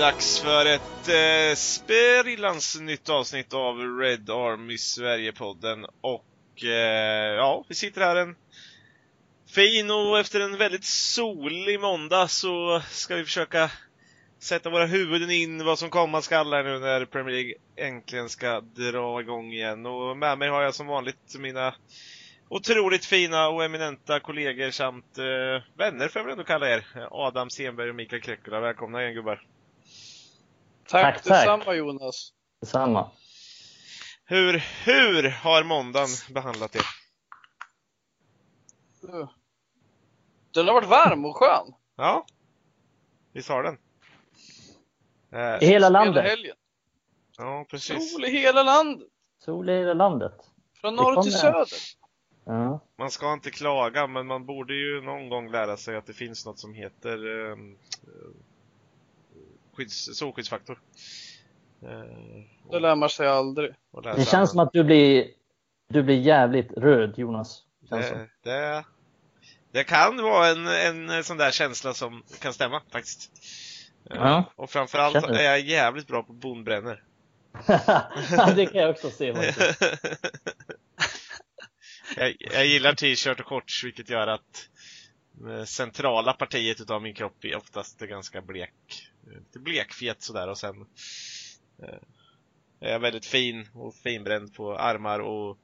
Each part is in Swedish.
dags för ett eh, sprillans nytt avsnitt av Red Army Sverige-podden. Och eh, ja, vi sitter här en fin och efter en väldigt solig måndag så ska vi försöka sätta våra huvuden in vad som komma skall här nu när Premier League äntligen ska dra igång igen. Och med mig har jag som vanligt mina otroligt fina och eminenta kollegor samt eh, vänner får jag väl ändå kalla er. Adam Stenberg och Mikael Krekula. Välkomna igen gubbar. Tack, Tack, tack. detsamma Jonas. Detsamma. Hur, hur har måndagen behandlat er? Den har varit varm och skön. Ja, visst har den? I Eh, hela Hela landet. helgen. ja, precis. Sol i hela landet. Sol i hela landet. Från norr till söder. Ja. Man ska inte klaga, men man borde ju någon gång lära sig att det finns något som heter eh, skydds, solskyddsfaktor. Eh, Det lär man sig aldrig. och Det känns som att du blir, du blir jävligt röd, Jonas. Det, det, det kan vara en, en sån där känsla som kan stämma faktiskt. Eh, Ja. Och framförallt är jag jävligt bra på bondbränner. det kan jag också se faktiskt. jag, jag gillar t-shirt och shorts vilket gör att eh, centrala partiet utav min kropp är oftast ganska blek. Lite blekfet sådär och sen eh, är jag väldigt fin och finbränd på armar och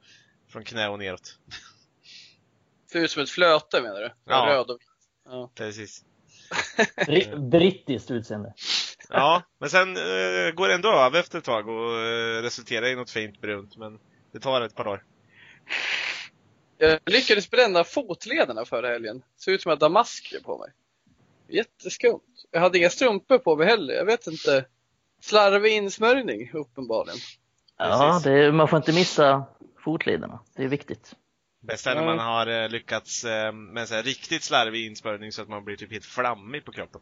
från knä och neråt. Ser ut som ett flöte menar du? Ja. Röd och ja. Precis. Bri- brittiskt utseende. Ja, men sen eh, går det ändå över efter ett tag och eh, resulterar i något fint brunt men det tar ett par dagar. Jag lyckades bränna fotlederna förra helgen. Ser ut som jag har damasker på mig. Jätteskumt. Jag hade inga strumpor på mig heller. Jag vet inte. Slarvig insmörjning uppenbarligen. Ja, det, man får inte missa fotlederna. Det är viktigt. Bäst är när man har eh, lyckats eh, med en riktigt slarvig insmörjning så att man blir typ helt flammig på kroppen.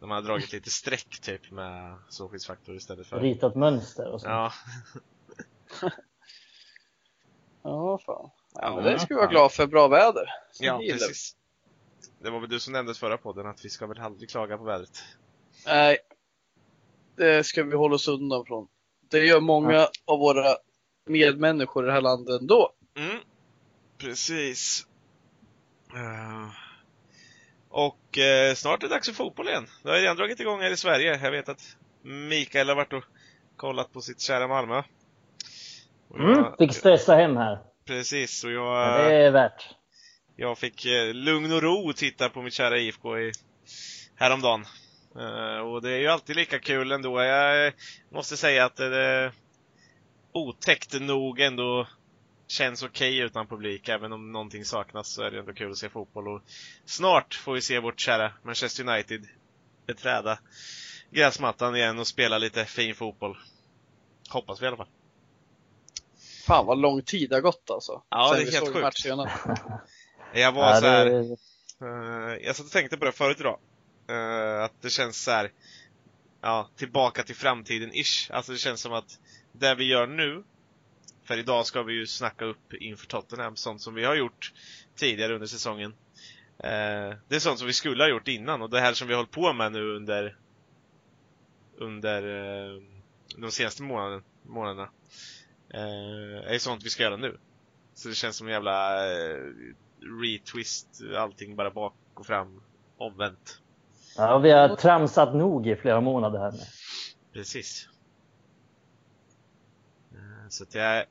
När man har dragit lite streck typ med solskyddsfaktor istället för... Ritat mönster och så. Ja, Ja, fan. Ja, men Ja, det ska vi vara glada för. Bra väder. Så ja precis. Det var väl du som nämnde förra podden att vi ska väl aldrig klaga på vädret. Nej, det ska vi hålla oss undan från. Det gör många av våra medmänniskor i det här landet ändå. Mm, precis. Eh, och eh, snart är det dags för fotboll igen. Det har redan dragit igång här i Sverige. Jag vet att Mikael har varit och kollat på sitt kära Malmö. Mm, fick stressa hem här. Precis, och Men jag, det är värt. Jag fick eh, lugn och ro titta på mitt kära IFK i, häromdagen. Eh, och det är ju alltid lika kul ändå. Jag måste säga att det otäckt nog ändå känns okej utan publik. Även om någonting saknas så är det ändå kul att se fotboll. Och snart får vi se vårt kära Manchester United beträda gräsmattan igen och spela lite fin fotboll. Hoppas vi i alla fall. Fan vad lång tid det har gått alltså. Ja, Sen det är helt sjukt. Jag var Ja, så här. det, Eh, jag satt och tänkte på det förut idag. Eh, att det känns så här, ja, tillbaka till framtiden-ish. Alltså det känns som att det vi gör nu, för idag ska vi ju snacka upp inför Tottenham, sånt som vi har gjort tidigare under säsongen. Eh, det är sånt som vi skulle ha gjort innan och det här som vi har hållit på med nu under under eh, de senaste månaden, månaderna eh, är sånt vi ska göra nu. Så det känns som en jävla eh, retwist, allting bara bak och fram, omvänt. ja, vi har tramsat nog i flera månader här nu. Precis. Eh, Så att jag är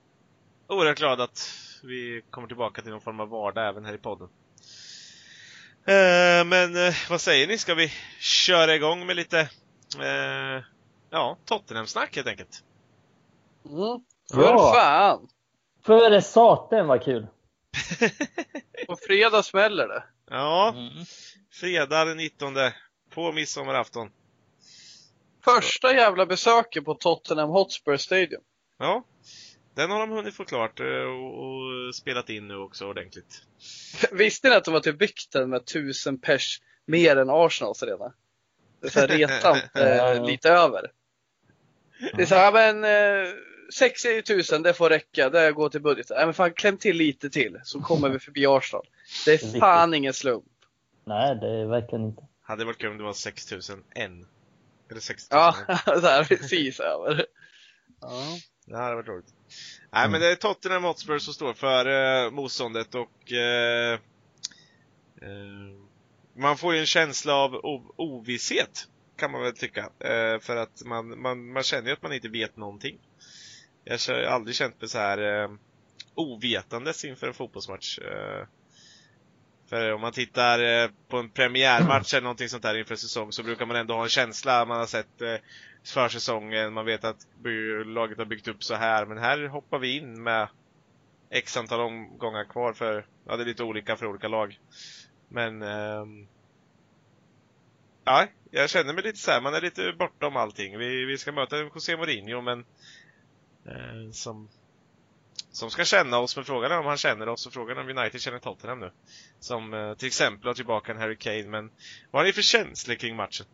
oerhört glad att vi kommer tillbaka till någon form av vardag även här i podden. Eh, Men eh, vad säger ni? Ska vi köra igång med lite ja, Tottenham-snack helt enkelt? Mm. För Bra. fan! Före saten var kul. På fredag smäller det. Ja, Mm. fredag den 19 på midsommarafton. Första jävla besöket på Tottenham Hotspur Stadium. Ja, den har de hunnit få klart eh, och, och spelat in nu också ordentligt. Visste ni att de var typ byggt den med tusen pers mer än Arsenals redan? Det är så här retant eh, lite över. Det är så här, men eh, 60 000 det får räcka, det går till budgeten. Nej men fan kläm till lite till så kommer vi förbi Arsenal. Det är fan ingen slump. Nej, det är verkligen inte. Hade varit kul om det var 6001. Eller 60 Ja,000. där precis över. Ja. Det hade varit roligt. Nej men det är Tottenham Hotspur som står för eh, motståndet och eh, eh, man får ju en känsla av ovisshet kan man väl tycka. Eh, för att man, man, man känner ju att man inte vet någonting. Jag har aldrig känt mig så här eh, ovetandes inför en fotbollsmatch. Eh, för om man tittar eh, på en premiärmatch eller någonting sånt där inför säsong så brukar man ändå ha en känsla. Man har sett eh, försäsongen, man vet att laget har byggt upp så här. Men här hoppar vi in med X antal omgångar kvar för, ja det är lite olika för olika lag. Men ehm, Ja, jag känner mig lite så här, man är lite bortom allting. Vi, vi ska möta José Mourinho men eh, som som ska känna oss, men frågan är om han känner oss och frågan är om United känner Tottenham nu. Som eh, till exempel har tillbaka en Harry Kane, men vad har ni för känslor kring matchen?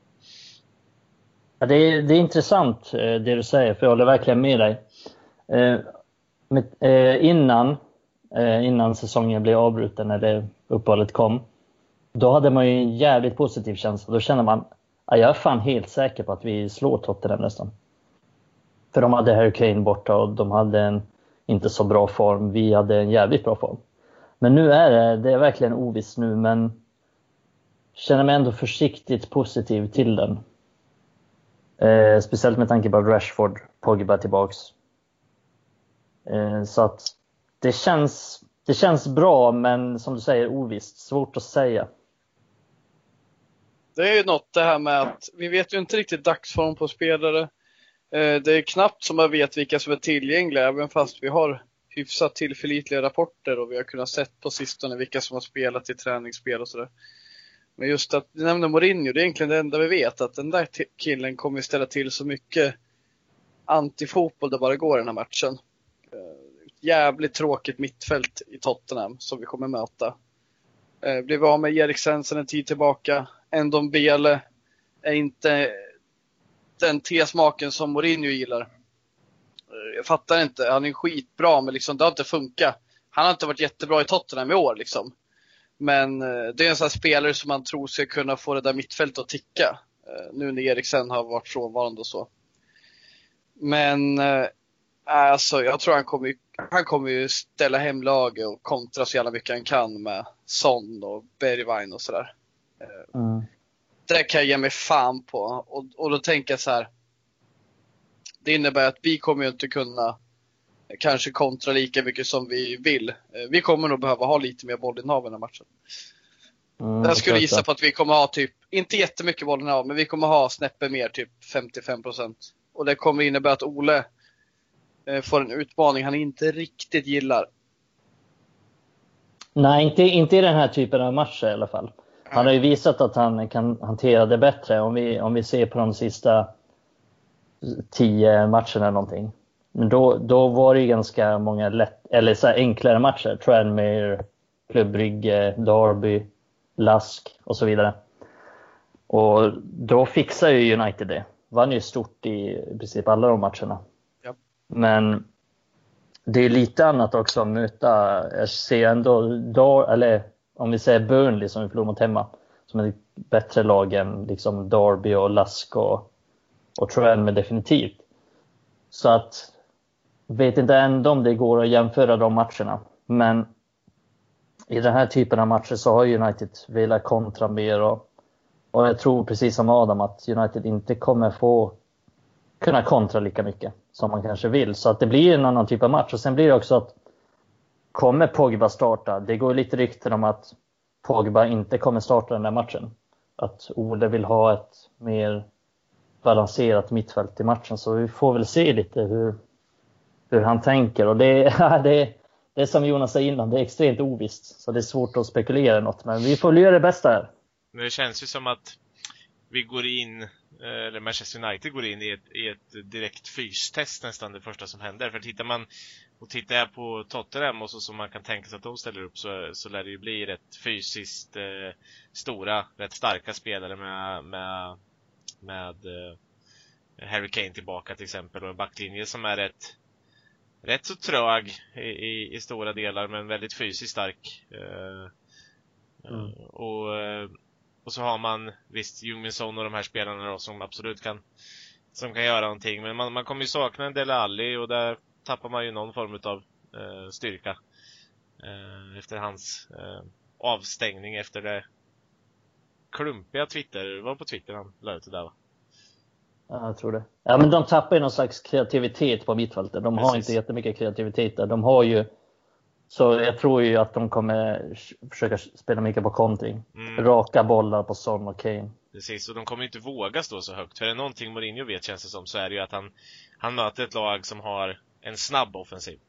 Ja, det, är, det är intressant eh, det du säger, för jag håller verkligen med dig. Eh, med, eh, innan, eh, innan säsongen blev avbruten, eller uppehållet kom, då hade man ju en jävligt positiv känsla. Då kände man, ja, jag är fan helt säker på att vi slår Tottenham nästan. För de hade Harry Kane borta och de hade en inte så bra form. Vi hade en jävligt bra form. Men nu är det, det är verkligen ovisst nu, men känner mig ändå försiktigt positiv till den. Eh, speciellt med tanke på att Rashford, Pogba tillbaks. Eh, så att det känns, det känns bra, men som du säger ovisst. Svårt att säga. Det är ju något det här med att vi vet ju inte riktigt dagsform på spelare. Eh, det är knappt som man vet vilka som är tillgängliga, även fast vi har hyfsat tillförlitliga rapporter och vi har kunnat sett på sistone vilka som har spelat i träningsspel och sådär. Men just att du nämnde Mourinho, det är egentligen det enda vi vet, att den där killen kommer ställa till så mycket antifotboll det bara går i den här matchen. Eh, jävligt tråkigt mittfält i Tottenham som vi kommer möta. Eh, blev av med Eriksen sedan en tid tillbaka. Endon Bele är inte den tesmaken som Mourinho gillar. Eh, jag fattar inte. Han är skitbra, men liksom, det har inte funkat. Han har inte varit jättebra i Tottenham i år. Liksom. Men eh, det är en sån här spelare som man tror ska kunna få det där mittfältet att ticka. Eh, nu när Eriksen har varit frånvarande och så. Men alltså, jag tror han kommer, han kommer ju ställa hem laget och kontra så jävla mycket han kan med Son och Bergwijn och sådär. Mm. Det kan jag ge mig fan på. Och, och då tänker jag så här. Det innebär att vi kommer ju inte kunna kanske kontra lika mycket som vi vill. Eh, Vi kommer nog behöva ha lite mer bollinnehav i den här matchen. Mm, Jag skulle gissa på att vi kommer ha typ, inte jättemycket bollinnehav, men vi kommer ha snäppet mer, typ 55 procent. Och det kommer innebära att Ole eh, får en utmaning han inte riktigt gillar. Nej, inte, inte i den här typen av matcher i alla fall. Han har ju visat att han kan hantera det bättre om vi, om vi ser på de sista tio matcherna eller någonting. Men då, då var det ju ganska många lätt, eller så enklare matcher. Tranmere, Club Brygge, Derby, Lask och så vidare. Och då fixar ju United det. Vann ju stort i, princip alla de matcherna. Ja. Men det är lite annat också att möta, jag ser ändå, då, eller om vi säger Burnley som vi förlorade mot hemma, som är ett bättre lag än liksom Derby och Lask och, och Tranmere definitivt. Så att, vet inte ändå om det går att jämföra de matcherna. Men i den här typen av matcher så har United velat kontra mer och, och jag tror precis som Adam att United inte kommer få kunna kontra lika mycket som man kanske vill. Så att det blir en annan typ av match. Och sen blir det också att kommer Pogba starta? Det går lite rykten om att Pogba inte kommer starta den där matchen. Att Ole vill ha ett mer balanserat mittfält i matchen. Så vi får väl se lite hur, hur han tänker. Och det, det, det är som Jonas sa innan, det är extremt ovisst. Så det är svårt att spekulera i något. Men vi får väl göra det bästa här. Men det känns ju som att vi går in, eh, eller Manchester United går in i ett, i ett direkt fystest nästan det första som händer. För tittar man och tittar jag på Tottenham och så som man kan tänka sig att de ställer upp så, så lär det ju bli rätt fysiskt eh, stora, rätt starka spelare med, med, med eh, Harry Kane tillbaka till exempel och en backlinje som är rätt rätt så trög i, i, i stora delar men väldigt fysiskt stark. Eh, Mm. och eh, och så har man visst Jungmin Son och de här spelarna då som absolut kan som kan göra någonting. Men man, man kommer ju sakna en Dele Alli och där tappar man ju någon form av eh, styrka. Eh, efter hans eh, avstängning efter det klumpiga Twitter, var på Twitter han la ut det där va? Ja, jag tror det. Ja, men de tappar ju någon slags kreativitet på mittfältet. De har Precis. inte jättemycket kreativitet där. De har ju, så jag tror ju att de kommer försöka spela mycket på kontring. Mm. Raka bollar på Son och Kane. Precis, och de kommer inte våga stå så högt. För är det någonting Mourinho vet känns det som så är det ju att han, han möter ett lag som har en snabb offensiv.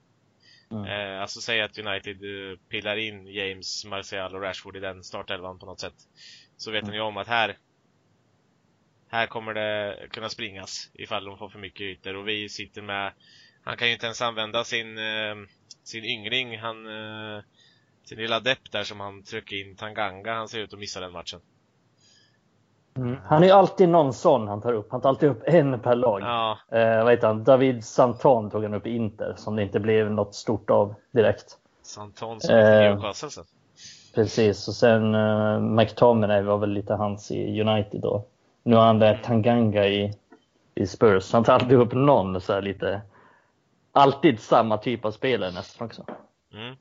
Mm. Eh, alltså säg att United eh, pillar in James, Martial och Rashford i den startelvan på något sätt. Så vet Mm. han ju om att här här kommer det kunna springas ifall de får för mycket ytor och vi sitter med Han kan ju inte ens använda sin eh, sin yngling, han eh, sin lilla depp där som han trycker in Tanganga, han ser ut att missa den matchen. Mm. Han är ju alltid någon sån han tar upp. Han tar alltid upp en per lag. Ja, Eh, vad heter han? David Santon tog han upp i Inter, som det inte blev något stort av direkt. Santon som Eh. Newcastle sen. Precis, och sen uh, McTominay var väl lite hans i United då. Nu har han där Tanganga i, i Spurs. Han tar alltid upp någon så här lite, alltid samma typ av spelare nästan också. Mm.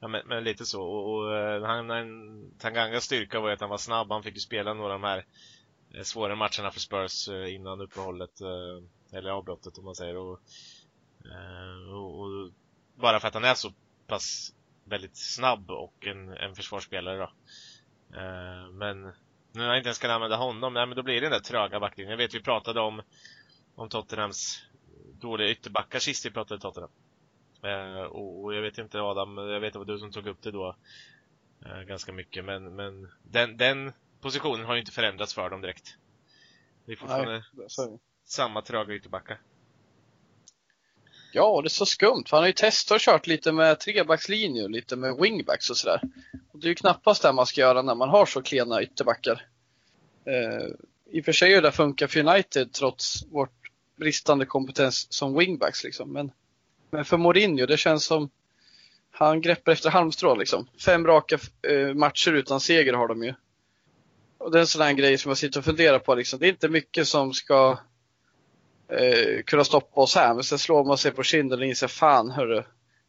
Ja, men, men lite så. Och, och eh, han, han, Tangangas styrka var ju att han var snabb. Han fick ju spela några av de här eh, svåra matcherna för Spurs eh, innan uppehållet. Eller avbrottet om man säger. Och, och, och bara för att han är så pass väldigt snabb och en, en försvarsspelare då. Men nu när jag inte ens kan använda honom, nej men då blir det den där tröga backlinjen. Jag vet vi pratade om, om Tottenhams dåliga ytterbackar sist vi pratade Tottenham. Eh, och, och jag vet inte Adam, jag vet att det var du som tog upp det då eh, ganska mycket men, men den, den positionen har ju inte förändrats för dem direkt. Det är fortfarande Nej, samma tröga ytterbackar. Ja, det är så skumt. för Han har ju testat och kört lite med trebackslinje och lite med wingbacks och sådär. Och det är ju knappast det man ska göra när man har så klena ytterbackar. Eh, I och för sig har det funkat för United trots vårt bristande kompetens som wingbacks liksom. Men, men för Mourinho, det känns som han greppar efter halmstrå liksom. Fem raka eh, matcher utan seger har de ju. Och det är en sån här grej som jag sitter och funderar på liksom. Det är inte mycket som ska eh, kunna stoppa oss här. Men sen slår man sig på kinden och inser fan hörru.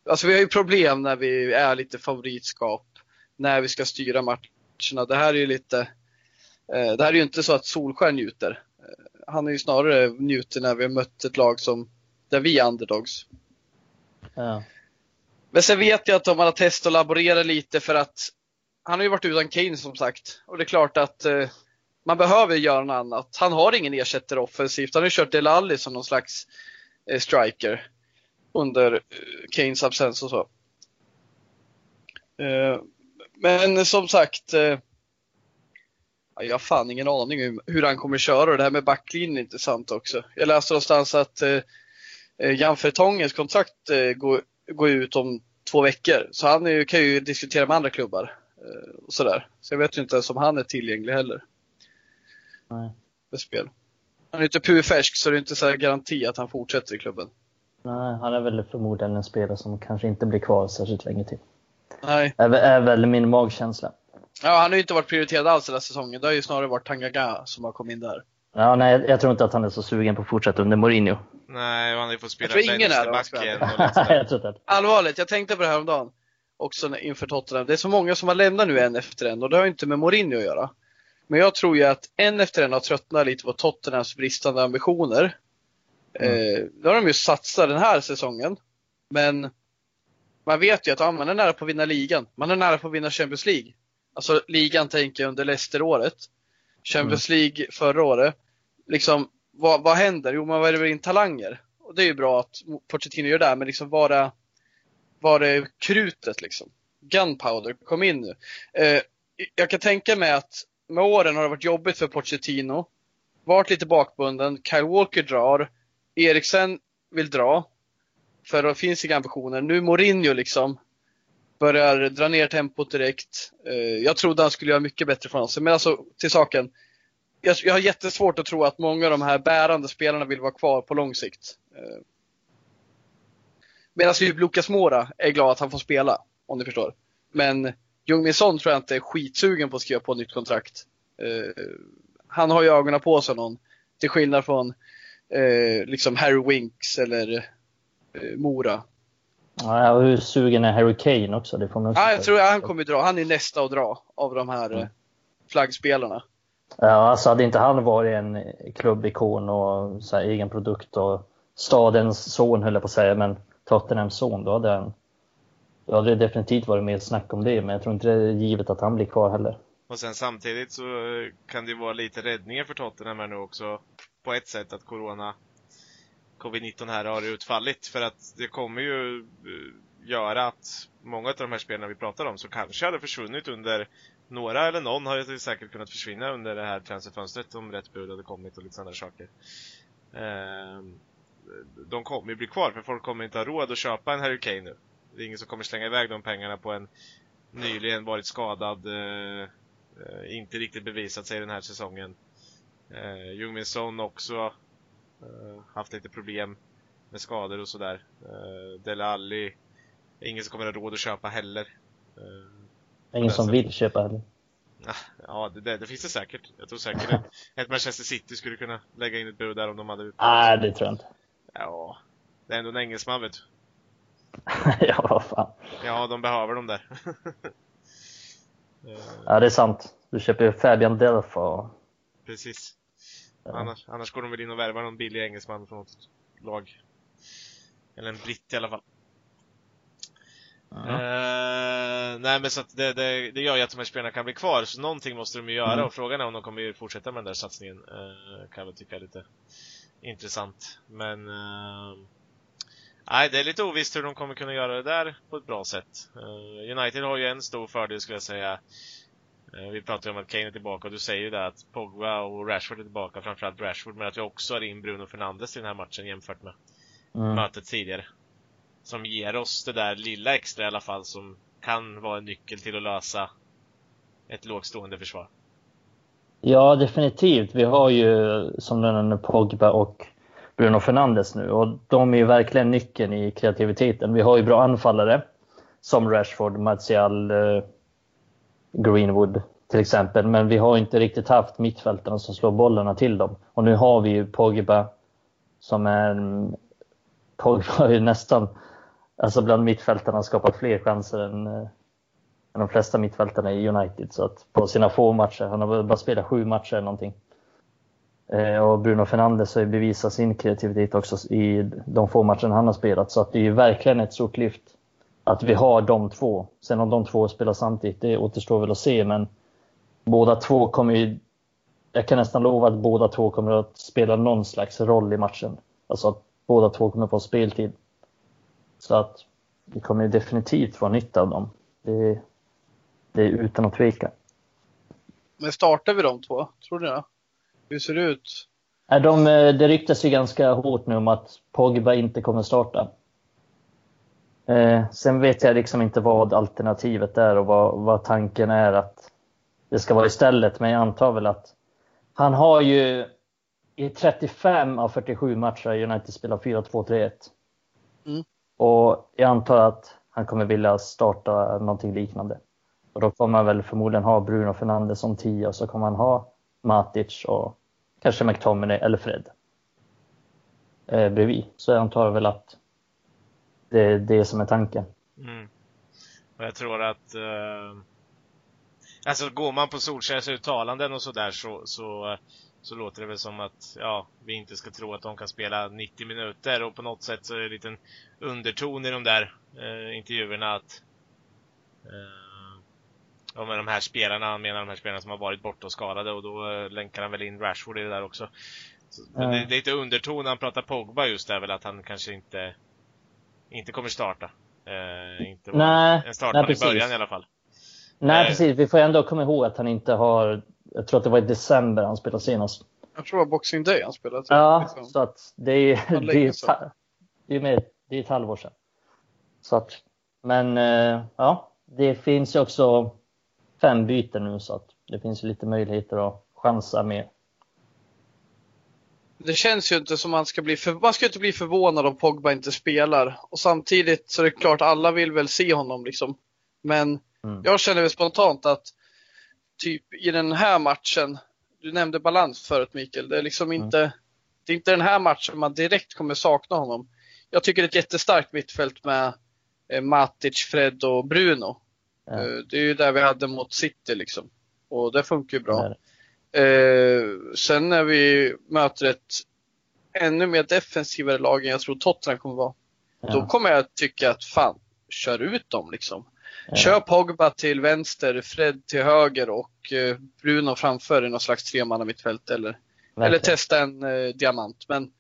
Alltså vi har ju problem när vi är lite favoritskap. När vi ska styra matcherna. Det här är ju lite eh, Det här är ju inte så att Solskär njuter. Eh, han är ju snarare njuter när vi har mött ett lag som där vi är underdogs. Ja. Men sen vet jag att de har testat och laborerat lite för att han har ju varit utan Kane som sagt. Och det är klart att eh, man behöver göra något annat. Han har ingen ersättare offensivt. Han har ju kört Del Alli som någon slags eh, striker under eh, Kanes absens och så. Eh, men som sagt, eh, jag har fan ingen aning hur han kommer köra och det här med backlinjen är intressant också. Jag läste någonstans att eh, Jan Fertongens kontrakt eh, går, går ut om två veckor. Så han är, kan ju diskutera med andra klubbar. eh, Och sådär. Så jag vet ju inte ens om han är tillgänglig heller Nej. för spel. Han är inte purfärsk så det är inte så garanti att han fortsätter i klubben. Nej, han är väl förmodligen en spelare som kanske inte blir kvar särskilt länge till. Nej. Är, är väl min magkänsla. Ja, han har ju inte varit prioriterad alls den här säsongen. Det har ju snarare varit Tangaga som har kommit in där. Ja, nej, jag- jag tror inte att han är så sugen på att fortsätta under Mourinho. Nej, och han har ju fått spela Jag tror ingen är det, back om jag igen jag. Allvarligt, jag tänkte på det här om dagen. Också inför Tottenham. Det är så många som har lämnat nu en efter en och det har ju inte med Mourinho att göra. Men jag tror ju att en efter en har tröttnat lite på Tottenhams bristande ambitioner. Eh, då har de ju satsat den här säsongen. Men man vet ju att ja, man är nära på att vinna ligan. Man är nära på att vinna Champions League. Alltså ligan tänker jag under Leicester-året. Champions League förra året. Liksom, vad, vad händer? Jo, man värver in talanger. Och det är ju bra att Pochettino gör det, men liksom vara var det krutet liksom. Gunpowder, kom in nu. Eh, jag kan tänka mig att med åren har det varit jobbigt för Pochettino. Varit lite bakbunden. Kyle Walker drar. Eriksen vill dra. För det finns inga ambitioner. Nu Mourinho liksom börjar dra ner tempot direkt. Eh, jag trodde han skulle göra mycket bättre från sig. Men alltså till saken. Jag, jag har jättesvårt att tro att många av de här bärande spelarna vill vara kvar på lång sikt. Eh, Medan typ Lucas Mora är glad att han får spela, om ni förstår. Men Jung Son tror jag inte är skitsugen på att skriva på nytt kontrakt. Eh, han har ju ögonen på sig någon. Till skillnad från eh, liksom Harry Winks eller Mora. Ja, hur sugen är Harry Kane också? Det får man också Ja, jag tror han kommer dra. Han är nästa att dra av de här Mm. flaggspelarna. Ja, alltså hade inte han varit en klubbikon och så här, egen produkt och stadens son höll jag på att säga, men Tottenhams son, då hade han då hade det definitivt varit mer snack om det, men jag tror inte det är givet att han blir kvar heller. Och sen samtidigt så eh, kan det ju vara lite räddningar för Tottenham här nu också. På ett sätt att Corona, Covid-19 här har utfallit. För att det kommer ju eh, göra att många av de här spelarna vi pratar om som kanske hade försvunnit under några eller någon har ju säkert kunnat försvinna under det här transferfönstret om rätt bud hade kommit och lite sådana saker. Ehm, de kommer ju bli kvar för folk kommer inte ha råd att köpa en Harry Kane nu. Det är ingen som kommer slänga iväg de pengarna på en nyligen varit skadad, eh, eh inte riktigt bevisat sig den här säsongen. Eh, Jungmin Son också eh, haft lite problem med skador och sådär. Eh, Dele Alli, ingen som kommer ha råd att köpa heller. Eh, Ingen som vill köpa heller. ja, det, det, det finns det säkert. Jag tror säkert att ett Manchester City skulle kunna lägga in ett bud där om de hade... Nej, det tror jag inte. Ja, det är ändå en engelsman vet du. ja, vad fan. Ja, de behöver dem där. Ja, det är sant. Du köper ju Fabian Delph och... Precis. Annars, annars går de väl in och värvar någon billig engelsman från något lag. Eller en britt i alla fall. Eh, nej men så att det, det, det gör ju att de här spelarna kan bli kvar, så någonting måste de ju göra Mm. och frågan är om de kommer ju fortsätta med den där satsningen. Uh, kan jag väl tycka är lite intressant. Men eh, Nej, det är lite ovisst hur de kommer kunna göra det där på ett bra sätt. United har ju en stor fördel skulle jag säga. Vi pratar ju om att Kane är tillbaka och du säger ju det att Pogba och Rashford är tillbaka, framförallt Rashford, men att vi också har in Bruno Fernandes i den här matchen jämfört med Mm. mötet tidigare. Som ger oss det där lilla extra i alla fall som kan vara en nyckel till att lösa ett lågstående försvar. Ja, definitivt. Vi har ju som den Pogba och Bruno Fernandes nu och de är ju verkligen nyckeln i kreativiteten. Vi har ju bra anfallare som Rashford, Martial, eh, Greenwood till exempel, men vi har inte riktigt haft mittfältarna som slår bollarna till dem. Och nu har vi ju Pogba som är mm, Pogba har ju nästan, alltså bland mittfältarna skapat fler chanser än, eh, än de flesta mittfältarna i United. Så att på sina få matcher, han har bara spelat sju matcher eller någonting. Eh, och Bruno Fernandes har ju bevisat sin kreativitet också i de få matcherna han har spelat. Så att det är ju verkligen ett stort lyft att vi har de två. Sen om de två spelar samtidigt, det återstår väl att se. Men båda två kommer ju, jag kan nästan lova att båda två kommer att spela någon slags roll i matchen. Alltså att båda två kommer få speltid. Så att vi kommer definitivt få nytta av dem. Det, det är utan att tveka. Men startar vi de två? Tror ni det? Hur ser det ut? De, eh, det ryktas ju ganska hårt nu om att Pogba inte kommer starta. Eh, sen vet jag liksom inte vad alternativet är och vad, vad tanken är att det ska vara istället. Men jag antar väl att han har ju i 35 av 47 matcher United spelat 4-2-3-1. Mm. Och jag antar att han kommer vilja starta någonting liknande. Och då kommer han väl förmodligen ha Bruno Fernandes som 10 och så kommer han ha Matic och kanske McTominay eller Fred eh, bredvid. Så jag antar väl att det är det som är tanken. Mm. Och jag tror att eh, Alltså går man på Solskjers uttalanden och sådär så, så, så låter det väl som att ja, vi inte ska tro att de kan spela 90 minuter och på något sätt så är det en liten underton i de där eh, intervjuerna att eh, ja, med de här spelarna, han menar de här spelarna som har varit borta och skadade och då eh, länkar han väl in Rashford i det där också. Så, men Ja. det, det är lite underton när han pratar Pogba just där väl att han kanske inte inte kommer starta. Eh, inte Nej, en startman nej, i början i alla fall. Nej, Eh. precis. Vi får ändå komma ihåg att han inte har, jag tror att det var i december han spelade senast. Jag tror det var Boxing Day han spelade. Ja, Liksom. så att det är, det länge är, sedan. ta- det är, med, det är ett halvår sedan. Så att, men eh, ja, det finns ju också fem byten nu så att det finns ju lite möjligheter att chansa med. Det känns ju inte som man ska bli för... Man ska ju inte bli förvånad om Pogba inte spelar. Och samtidigt så är det klart, alla vill väl se honom liksom. Men Mm. Jag känner väl spontant att typ i den här matchen, du nämnde balans förut Mikael, det är liksom mm. inte, det är inte den här matchen man direkt kommer sakna honom. Jag tycker det är ett jättestarkt mittfält med eh, Matic, Fred och Bruno. Eh, det är ju där vi hade mot City liksom. Och det funkar ju bra. Eh, sen när vi möter ett ännu mer defensivare lag än jag tror Tottenham kommer vara. Då kommer jag tycka att fan, kör ut dem liksom. Kör Pogba till vänster, Fred till höger och eh, Bruno framför i någon slags tremanna mittfält eller, eller testa en eh, diamant. Men,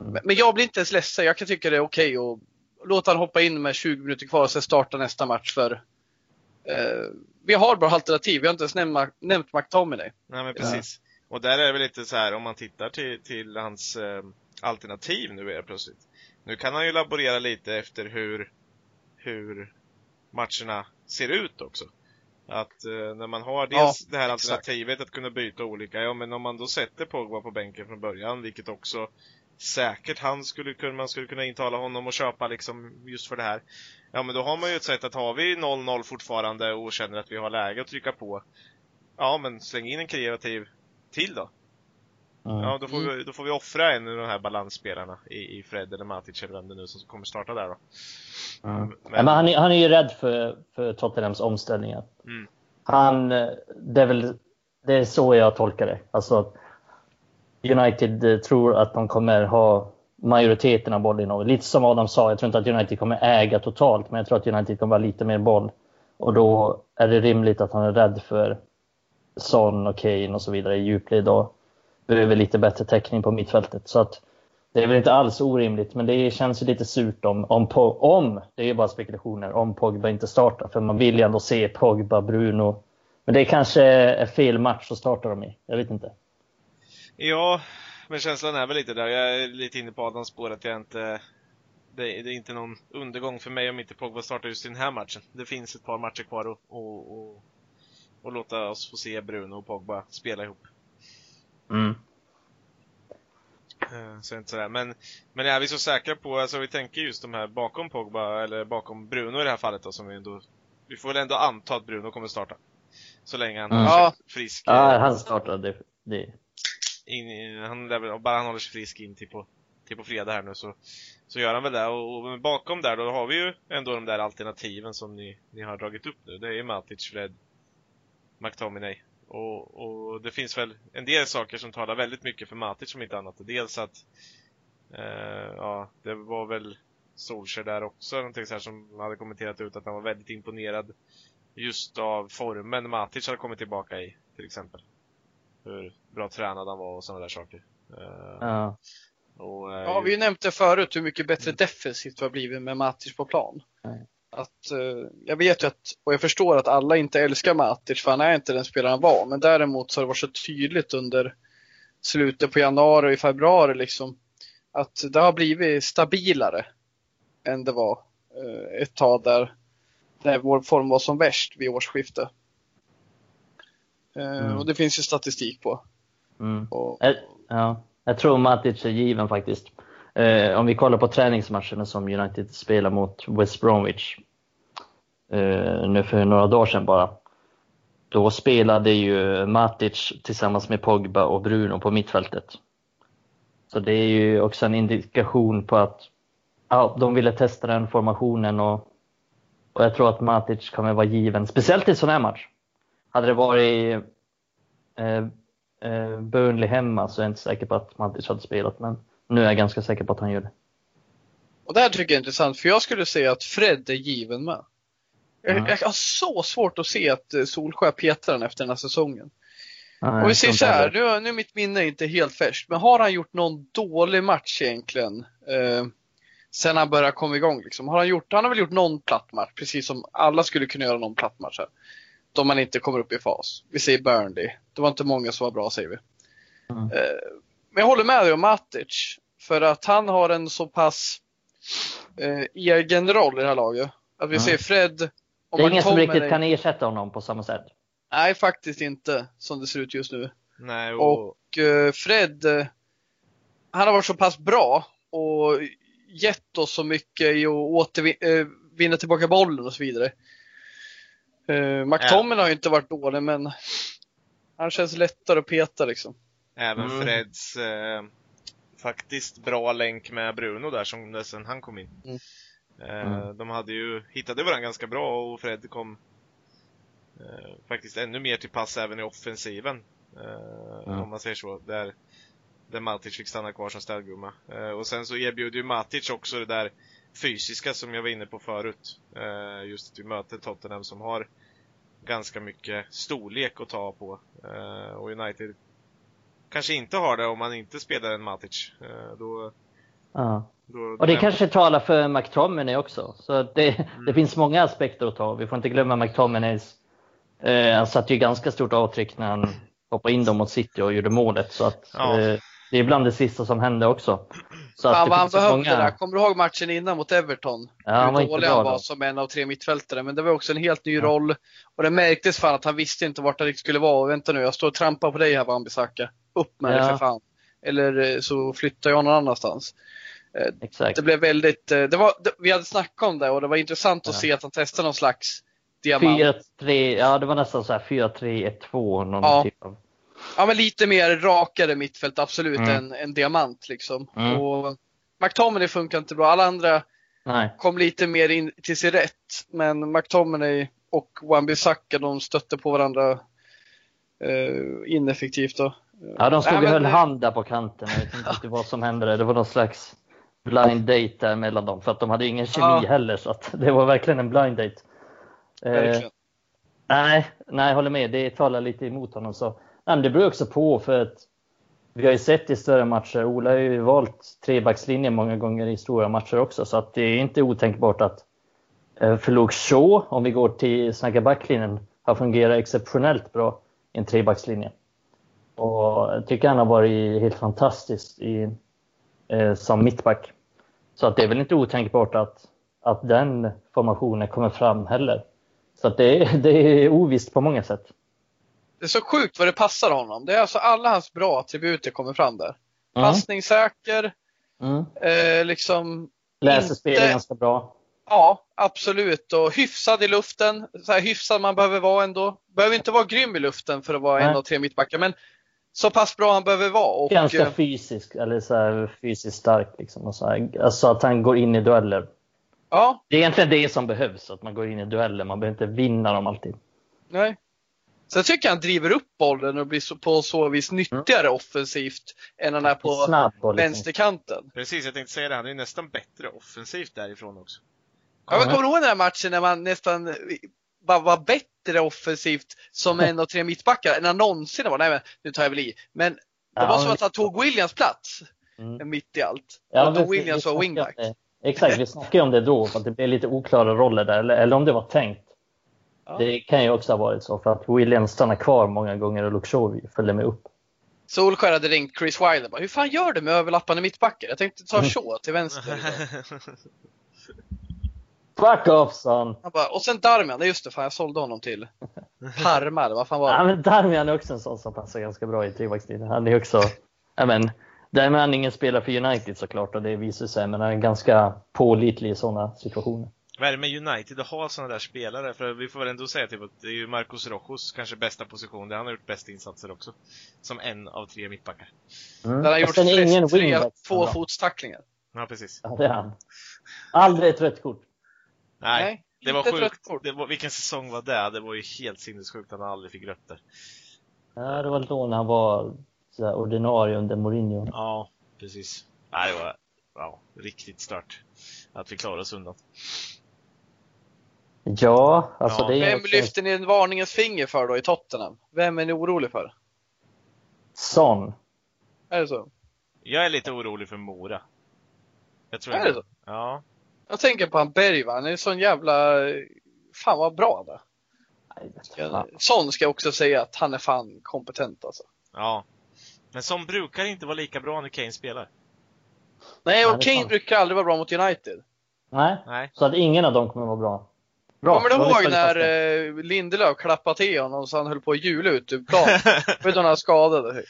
mm. men jag blir inte ens ledsen. Jag kan tycka det är okej okay att låta han hoppa in med 20 minuter kvar och sen starta nästa match för eh, vi har bra alternativ. Vi har inte ens nämnt, nämnt McTominay. Nej men precis. Ja. Och där är det väl lite så här om man tittar till, till hans eh, alternativ nu är plötsligt. Nu kan han ju laborera lite efter hur, hur matcherna ser ut också. Att eh, när man har dels ja, det här alternativet exakt. att kunna byta olika, ja men om man då sätter Pogba på bänken från början, vilket också säkert han skulle kunna, man skulle kunna intala honom och köpa liksom just för det här. Ja men då har man ju ett sätt att har vi 0-0 fortfarande och känner att vi har läge att trycka på. Ja men släng in en kreativ till då. Ja, då får, vi, då får vi offra en av de här balansspelarna i, i Fred eller Matic eller vem det nu som kommer starta där då. Mm. Men, men han, är, han är ju rädd för, för Tottenhams omställningar. Mm. Han, det är väl det är så jag tolkar det. Alltså, United tror att de kommer ha majoriteten av bollen. Lite som Adam sa, jag tror inte att United kommer äga totalt, men jag tror att United kommer ha lite mer boll. Och då är det rimligt att han är rädd för Son och Kane och så vidare i djupled och behöver lite bättre täckning på mittfältet. Så att det är väl inte alls orimligt, men det känns ju lite surt om, om, om det är ju bara spekulationer, om Pogba inte startar. För man vill ju ändå se Pogba, Bruno. Men det kanske är fel match att starta dem i. Jag vet inte. Ja, men känslan är väl lite där. Jag är lite inne på Adams spår att jag inte... Det, är inte någon undergång för mig om inte Pogba startar just i den här matchen. Det finns ett par matcher kvar och, och, och, och låta oss få se Bruno och Pogba spela ihop. Mm. Eh, så inte sådär. Men, men är vi så säkra på, alltså vi tänker just de här bakom Pogba, eller bakom Bruno i det här fallet då, som vi ändå, vi får väl ändå anta att Bruno kommer starta. Så länge han mm. håller sig frisk. Ja, han startar det. det. In, han, bara han håller sig frisk in till på, till på fredag här nu så, så gör han väl det. Och, och bakom där då har vi ju ändå de där alternativen som ni, ni har dragit upp nu. Det är ju Matic, Fred, McTominay och, och, det finns väl en del saker som talar väldigt mycket för Matic som inte annat. Dels att eh, ja, det var väl Solskjaer där också, någonting så här som hade kommenterat ut att han var väldigt imponerad just av formen Matic hade kommit tillbaka i, till exempel. Hur bra tränad han var och sådana där saker. Eh, ja. Och, eh, ja, vi har ju nämnt det förut hur mycket bättre defensivt det har blivit med Matic på plan. Mm att, eh, jag vet ju att, och jag förstår att alla inte älskar Matic för han är inte den spelaren han var. Men däremot så har det varit så tydligt under slutet på januari och i februari liksom att det har blivit stabilare än det var eh, ett tag där när vår form var som värst vid årsskiftet. Eh, mm. Och det finns ju statistik på. Mm. Och, ja, jag tror Matic är given faktiskt. Eh, om vi kollar på träningsmatcherna som United spelar mot West Bromwich eh, nu för några dagar sedan bara. Då spelade ju Matic tillsammans med Pogba och Bruno på mittfältet. Så det är ju också en indikation på att ja, de ville testa den formationen och, och jag tror att Matic kommer vara given, speciellt i en sån här match. Hade det varit eh, eh, Burnley hemma så är jag inte säker på att Matic hade spelat, men nu är jag ganska säker på att han gör det. Och det här tycker jag är intressant, för jag skulle säga att Fred är given med. Jag, mm. jag har så svårt att se att eh, Solskjaer petar den efter den här säsongen. Nej, och vi säger så här, nu, nu är mitt minne inte helt färskt, men har han gjort någon dålig match egentligen? Eh, sen han började komma igång liksom. Har han gjort, han har väl gjort någon platt match, precis som alla skulle kunna göra någon platt match här. Då man inte kommer upp i fas. Vi säger Burnley. Det var inte många som var bra säger vi. Mm. Eh, men jag håller med dig om Matic. För att han har en så pass eh, egen roll i det här laget. Att vi mm. ser Fred det är ingen som riktigt dig... kan ersätta honom på samma sätt. Nej, faktiskt inte som det ser ut just nu. Nej, och... och uh, Fred, uh, han har varit så pass bra och gett oss så mycket i att återvinna uh, tillbaka bollen och så vidare. Uh, McTomin har ju inte varit dålig, men han känns lättare att peta liksom. Även Mm. Freds eh, faktiskt bra länk med Bruno där som sen han kom in. Mm. Eh, Mm. De hade ju, hittade varandra ganska bra och Fred kom eh, faktiskt ännu mer till pass även i offensiven. Eh. Om man säger så. Där, där Matic fick stanna kvar som städgumma. Eh, och sen så erbjuder ju Matic också det där fysiska som jag var inne på förut. Eh, just att vi möter Tottenham som har ganska mycket storlek att ta på. Och United kanske inte har det om man inte spelar en Matic. Eh, då, Ja. då, Och det kanske talar för McTominay också. Så det, det finns många aspekter att ta. Vi får inte glömma McTominays. Eh, han satte ju ganska stort avtryck när han hoppade in dem mot City och gjorde målet. Så att, Ja. eh, det är bland det sista som hände också. Så Fan vad han behövde många- det där. Kommer du ihåg matchen innan mot Everton? Ja, han var Hur dålig han då. var som en av tre mittfältare. Men det var också en helt ny Ja. roll. Och det märktes fan att han visste inte vart han skulle vara. Och vänta nu, jag står och trampar på dig här Wan-Bissaka. Upp med dig Ja. för fan. Eller eh, så flyttar jag någon annanstans. Exakt. Det blev väldigt, eh, det var, det, vi hade snackat om det och det var intressant att Ja. se att han testade någon slags diamant. 4-3, ja det var nästan så här 4-3-1-2 någon Ja. typ av. Ja men lite mer rakare mittfält absolut Mm. än en diamant liksom. Mm. Och McTominay funkar inte bra. Alla andra Nej. kom lite mer in till sin rätt. Men McTominay och Wan-Bissaka de stötte på varandra eh, ineffektivt då. Ja, de stod och men- höll hand där på kanten. Jag vet inte vad som hände där. Det var någon slags blind date där mellan dem. För att de hade ingen kemi Ja. heller. Så att det var verkligen en blind date. Eh, nej, nej, jag håller med. Det talar lite emot honom. Så. Men det beror också på för att vi har ju sett i större matcher. Ola har ju valt trebackslinjen många gånger i stora matcher också. Så att det är inte otänkbart att eh, för Luke Shaw, om vi går till snacka backlinjen, har fungerat exceptionellt bra i en trebackslinje. Och jag tycker han har varit helt fantastisk i, eh, som mittback. Så att det är väl inte otänkbart att, att den formationen kommer fram heller. Så att det, det är ovisst på många sätt. Det är så sjukt vad det passar honom. Det är alltså alla hans bra attributer kommer fram där. Mm. Passningssäker, Mm. eh, liksom Läser Inte- spelet ganska bra. Ja, absolut. Och hyfsad i luften. Så här hyfsad man behöver vara ändå. Behöver inte vara grym i luften för att vara en Nej. av tre mittbackar, men så pass bra han behöver vara. Och, Ganska eh, fysisk, eller så fysiskt stark. Liksom, och så här. Alltså att han går in i dueller. ja, Det är egentligen det som behövs, att man går in i dueller. Man behöver inte vinna dem alltid. nej. Så jag tycker han driver upp bollen och blir så, på så vis nyttigare offensivt än han är på Snabb vänsterkanten. Precis, jag tänkte säga det. Han är ju nästan bättre offensivt därifrån också. Ja, men kommer ihåg den här matchen när man nästan bara var bättre offensivt som en av tre mittbackar än han någonsin var? Nej, men nu tar jag väl i. Men det Ja, var som att han tog Williams plats Mm. mitt i allt. Ja, och Williams var wingback. det. Exakt, vi snackade om det då, för att det blev lite oklara roller där, eller, eller om det var tänkt. Ja. Det kan ju också ha varit så, för att Williams stannar kvar många gånger och Luke Shaw följde med upp. Solskär hade ringt Chris Wilder bara, hur fan gör du med överlappande mittbackar? Jag tänkte ta Mm. Shaw till vänster. Fuck off son! Bara, och sen Darmian, just det, fan jag sålde honom till Parma eller vad fan var Ja, det? men Darmian är också en sån som passar ganska bra i trebackslinjen. Han är också, ja men, därmed är ingen spelare för United såklart och det visar sig, men han är ganska pålitlig i sådana situationer. Vad är det med United att ha sådana där spelare? För vi får väl ändå säga typ att det är ju Marcos Rojos kanske bästa position, där han har gjort bäst insatser också. Som en av tre mittbackar. Mm. Där han gjort Fast den är ingen flest tre tvåfotstacklingar. Ja, precis. Ja, det är han. Aldrig ett rött kort. Nej, det var sjukt. kort. Det var, vilken säsong var det? Det var ju helt sinnessjukt att han aldrig fick rött där. Ja, det var då när han var så här, ordinarie under Mourinho. Ja, precis. Nej, det var ja, riktigt stört. Att vi klarade oss undan. Ja, alltså Ja. det är Vem också lyfter ni en varningens finger för då i Tottenham? Vem är ni orolig för? Son. Är det så? Jag är lite orolig för Mora. Jag tror Är det så? Ja. Jag tänker på han Bergman, han är sån jävla... Fan vad bra han är. Nej, vet Ska- fan. Jag också säga att han är fan kompetent alltså. Ja. Men som brukar inte vara lika bra när Kane spelar. Nej, och det är Kane sant. brukar aldrig vara bra mot United. Nej, Nej. så att ingen av dem kommer vara bra. Bra. Kommer du ihåg när eh, Lindelöf klappade till honom så han höll på att jula ut ur plan? Vet du om han skadade?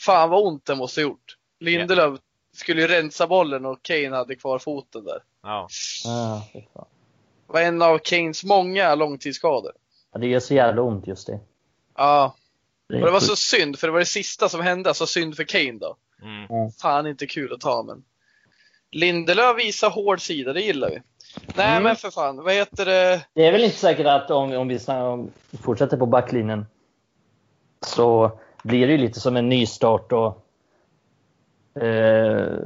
Fan vad ont det måste ha gjort. Lindelöf skulle ju rensa bollen och Kane hade kvar foten där. Ja. Fan. Det var en av Kanes många långtidsskador. Ja, det gör så jävla ont just det. Ja, det och det var så synd för det var det sista som hände, så synd för Kane då. Mm. Fan inte kul att ta men. Lindelöf visar hård sida, det gillar vi. Nej Mm. men för fan, vad heter det? Det är väl inte säkert att om, om vi om fortsätter på backlinjen så blir det ju lite som en nystart och eh,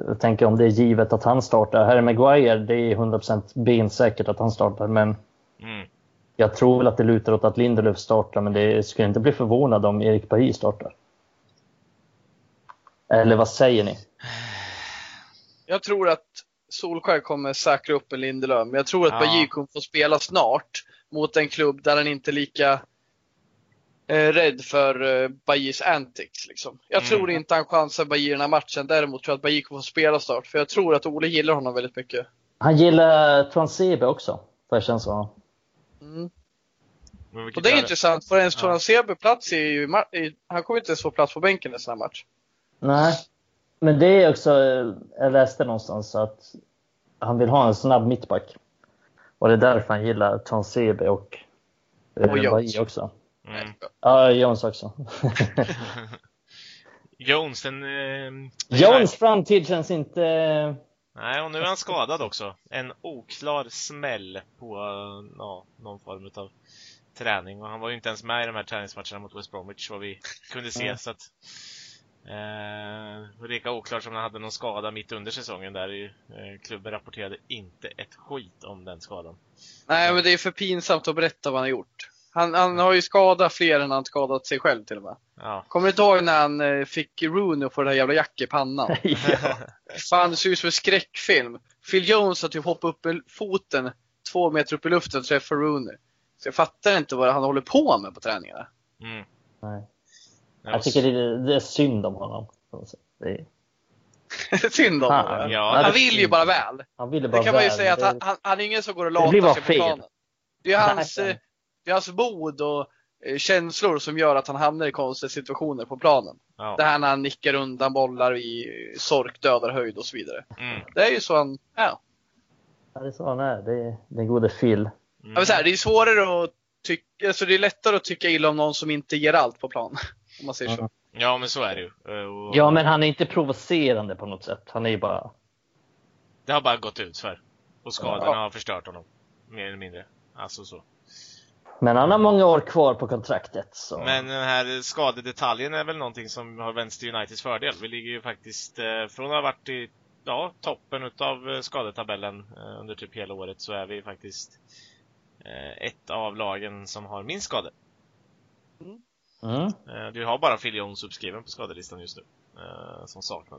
jag tänker om det är givet att han startar. Harry Maguire, det är 100% bensäkert att han startar men Mm. jag tror väl att det lutar åt att Lindelöf startar men det skulle inte bli förvånad om Erik Bailly startar. Eller vad säger ni? Jag tror att Solskjaer kommer säkra upp en Lindelöf, men jag tror att Ja. Bajy kommer få spela snart mot en klubb där han inte är lika eh, rädd för eh, Bajys antics. Liksom. Jag Mm. tror inte han chansar Bajy i den här matchen. Däremot tror jag att Bajy kommer få spela snart, för jag tror att Ole gillar honom väldigt mycket. Han gillar Transebe också, får jag känslan. Mm. Och det är gör- intressant, för ens Ja. Tornansebe plats är ju, i ma- i, han kommer inte ens få plats på bänken i en sån här match. Nej, men det är också, jag läste någonstans att han vill ha en snabb mittback. Och det är därför han gillar Transebe och, eh, Och Jones. Också. Mm. Ja, Jones också. Jones, den... Eh, Jones framtid känns inte... Nej, och nu är han skadad också. En oklar smäll på eh, ja, någon form av träning. Och han var ju inte ens med i de här träningsmatcherna mot West Bromwich, vad vi kunde se. Nej. Så att, eh, lika oklart som han hade någon skada mitt under säsongen där. Eh, klubben rapporterade inte ett skit om den skadan. Nej, men det är för pinsamt att berätta vad han har gjort. Han, han har ju skadat fler än han skadat sig själv till och med. Ja. Kommer du inte ihåg när han eh, fick Rooney få det här jävla jack i pannan? ja. Fan, det ser ut som en skräckfilm. Phil Jones har typ hoppat upp med foten två meter upp i luften och träffat Rooney. Så jag fattar inte vad han håller på med på träningarna. Mm. Nej. Det Jag tycker det, det är synd om honom. Det är, Synd om honom. Ja, Han det- vill ju bara väl. han ville Det bara kan man ju väl, säga att det- han, han, han är ingen som går och Det latar sig på planen. Det är hans, Nej. det är hans mod och eh, känslor som gör att han hamnar i konstiga situationer på planen. Ja. Det här när han nickar undan bollar i sork, dödar höjd och så vidare. Mm. Det är ju så han, ja. Ja, det är så han är. Det är den gode Phil. Mm. Jag vill säga, det är svårare att tycka, alltså det är lättare att tycka illa om någon som inte ger allt på plan. Om man säger så. Ja, men så är det ju. Eh, Och Ja, men han är inte provocerande på något sätt. Han är ju bara... Det har bara gått ut för. Och skadorna Ja. har förstört honom. Mer eller mindre. Alltså så. Men han har många år kvar på kontraktet. Så. Men den här skadedetaljen är väl någonting som har vänts till Uniteds fördel. Vi ligger ju faktiskt, eh, från att ha varit i ja, toppen utav eh, skadetabellen under typ hela året så är vi faktiskt ett av lagen som har minst skador. Mm. Eh, du har bara Jones uppskriven på skadelistan just nu. Eh, som saknar.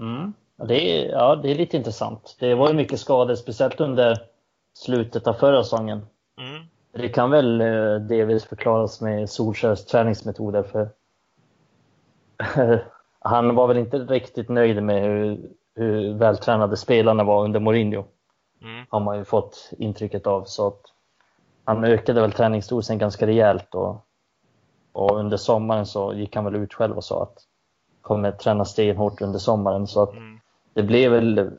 Mm. Det, är, ja, det är lite intressant. Det var ju mycket skador, speciellt under slutet av förra säsongen. Mm. Det kan väl eh, delvis förklaras med Solskjaers träningsmetoder. för Han var väl inte riktigt nöjd med hur, hur vältränade spelarna var under Mourinho. Mm. Har man ju fått intrycket av. Så att han ökade väl träningsdosen ganska rejält. Och, och under sommaren så gick han väl ut själv och sa att kommer träna stenhårt under sommaren. Så att Mm. det blev väl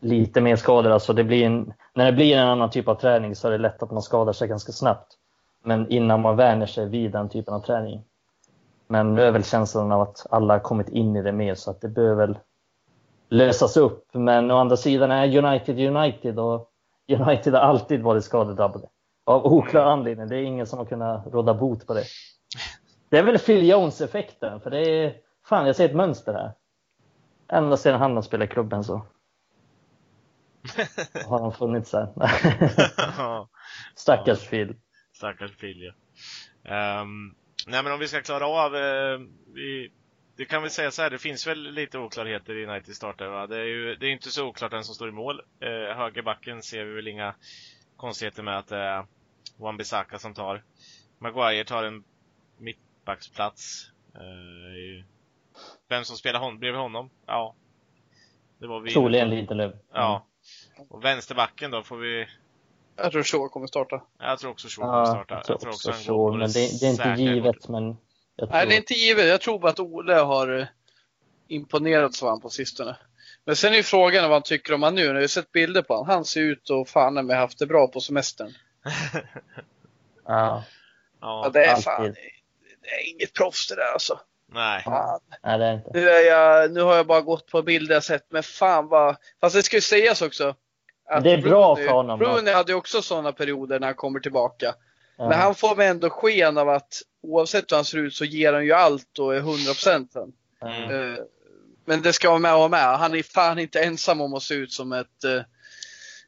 lite mer skador. Alltså det blir en, när det blir en annan typ av träning så är det lätt att man skadar sig ganska snabbt. Men innan man vänjer sig vid den typen av träning. Men nu är väl känslan av att alla har kommit in i det mer så att det behöver väl lösas upp. Men å andra sidan är United United och United har alltid varit skadedrabbade. Av oklar anledning. Det är ingen som har kunnat råda bot på det. Det är väl Phil Jones-effekten. För det är, fan jag ser ett mönster här. Ända sedan han spelat i klubben så har han funnits här. Stackars Phil. Stackars Phil ja. Ehm, nej men om vi ska klara av, eh, vi, det kan vi säga så här, det finns väl lite oklarheter i United startar va? Det är ju det är inte så oklart vem som står i mål. Eh, högerbacken ser vi väl inga konstigheter med att det är Wan-Bissaka som tar. Maguire tar en mittbacksplats. Eh, vem som spelar hon, bredvid honom? Ja. Det var vi. Troligen Lindelöf. Ja. Och vänsterbacken då får vi Jag tror Shaw kommer starta. Jag tror också Shaw kommer Ja, starta. jag tror också han går så, på men det, det är inte givet. Men jag tror... Nej, det är inte givet. Jag tror bara att Ole har eh, imponerat så han på sistone. Men sen är ju frågan vad han tycker om han nu. Jag har ju sett bilder på honom. Han ser ut att fan med haft det bra på semestern. Ja, Ja, Ja, det är alltid. fan, det är inget proffs det där alltså. nej. Fan. nej det är inte. Nu, är jag, nu har jag bara gått på bilder jag sett, men fan vad... Fast det ska ju sägas också. att Det är bra Rooney- för honom. Rooney hade ju också sådana perioder när han kommer tillbaka. Ja. Men han får väl ändå sken av att oavsett hur han ser ut så ger han ju allt och är 100% sen. Mm. Eh, Men det ska vara med och vara med. Han är fan inte ensam om att se ut som ett uh,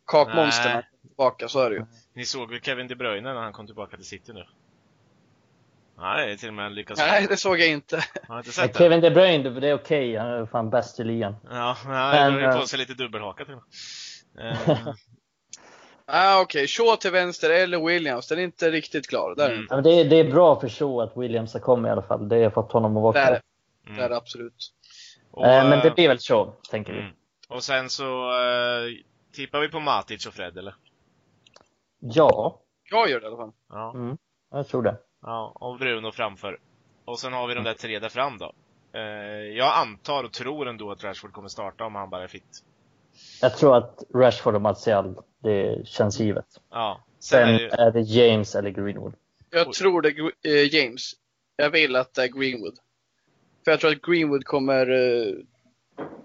kakmonster när han kommer tillbaka, så är det ju. Ni såg väl Kevin De Bruyne när han kom tillbaka till City nu? Nej, till och med lyckats. Nej, det såg jag inte. Har inte sett det? Kevin De Bruyne, det är okej. Han är fan bäst i ligan. Ja, han drar ju eh, på sig lite dubbelhaka till och med. Eh, Ah, Okej, Shaw till vänster eller Williams. Den är inte riktigt klar. Där, Mm. Ja, men det, är, det är bra för så att Williams har kommit i alla fall. Det har fått honom att vara Där, kvar. är- mm. det absolut. Och, Eh, Men det eh, blir väl så, tänker vi. mm. Och sen så eh, tippar vi på Matic och Fred, eller? Ja, Jag gör det i alla fall. Ja. mm, jag tror det. Ja. Och Bruno framför. Och sen har vi de där tre där fram då. Eh, jag antar och tror ändå att Rashford kommer starta om han bara är fit. Jag tror att Rashford och Martial, det känns givet. Ja. Sen Sen är det är det James eller Greenwood. Jag tror det är eh, James. Jag vill att det är Greenwood. För jag tror att Greenwood kommer eh,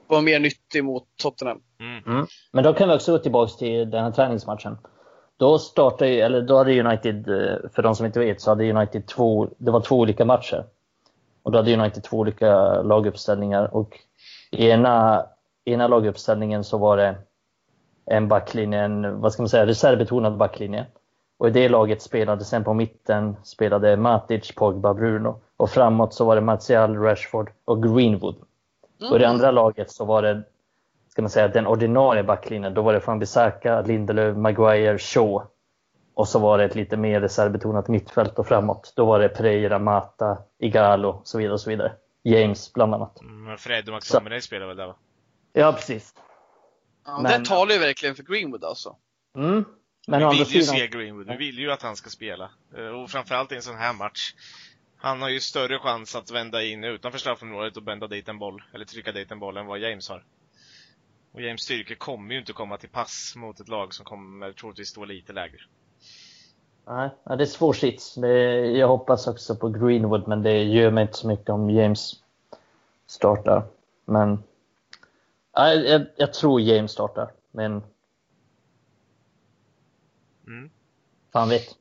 vara mer nyttig mot Tottenham. mm. Men då kan vi också gå tillbaka till den här träningsmatchen. Då startade eller då hade United, eh, för de som inte vet, så hade United två, det var två olika matcher. Och då hade United två olika laguppställningar och i ena, ena laguppställningen så var det en backlinje, en, vad ska man säga, reservbetonad backlinje. Och i det laget spelade sen på mitten spelade Matic, Pogba, Bruno. Och framåt så var det Martial, Rashford och Greenwood. Och i det andra laget så var det, ska man säga, den ordinarie backlinjen. Då var det från Bissaka, Lindelöf, Maguire, Shaw. Och så var det ett lite mer reservbetonat mittfält och framåt. Då var det Pereira, Mata, Igalo och så vidare och så vidare. James bland annat. Men Fred och Så- McTominay spelar väl där va? Ja, precis. Ja, Men- Det talar ju verkligen för Greenwood alltså. Mm. Men vi vill ju sidan, se Greenwood, vi vill ju att han ska spela. Eh, Och framförallt i en sån här match. Han har ju större chans att vända in utanför straffområdet och bända dit en boll, eller trycka dit en boll, än vad James har. Och James styrka kommer ju inte komma till pass mot ett lag som kommer troligtvis stå lite lägre. nej, det är svår sits. Jag hoppas också på Greenwood, men det gör mig inte så mycket om James startar. Men ja, jag, jag tror James startar, men Mm. fan vet.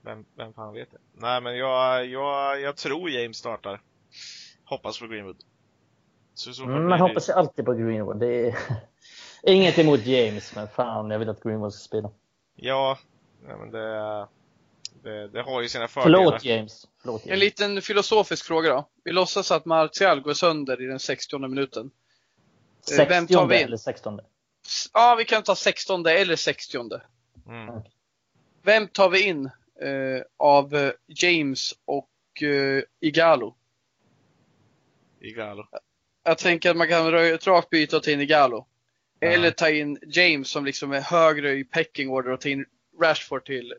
Vem, vem fan vet det? Nej men jag, jag, jag tror James startar. Hoppas på Greenwood. Man det- hoppas ju alltid på Greenwood. Det är inget emot James, men fan, jag vill att Greenwood ska spela. Ja, ja men det, det, det har ju sina fördelar. Förlåt James. Förlåt, En James. liten filosofisk fråga då. Vi låtsas att Martial går sönder i den 60 minuten. Eh, vem 60 tar vi in? eller 16? S- Ja, vi kan ta 16 eller 60. Mm. Vem tar vi in eh, av eh, James och eh, Igalo? Igalo. Jag tänker att man kan rakt byte och ta in Igalo. Ja. Eller ta in James som liksom är högre i pecking order och ta in Rashford till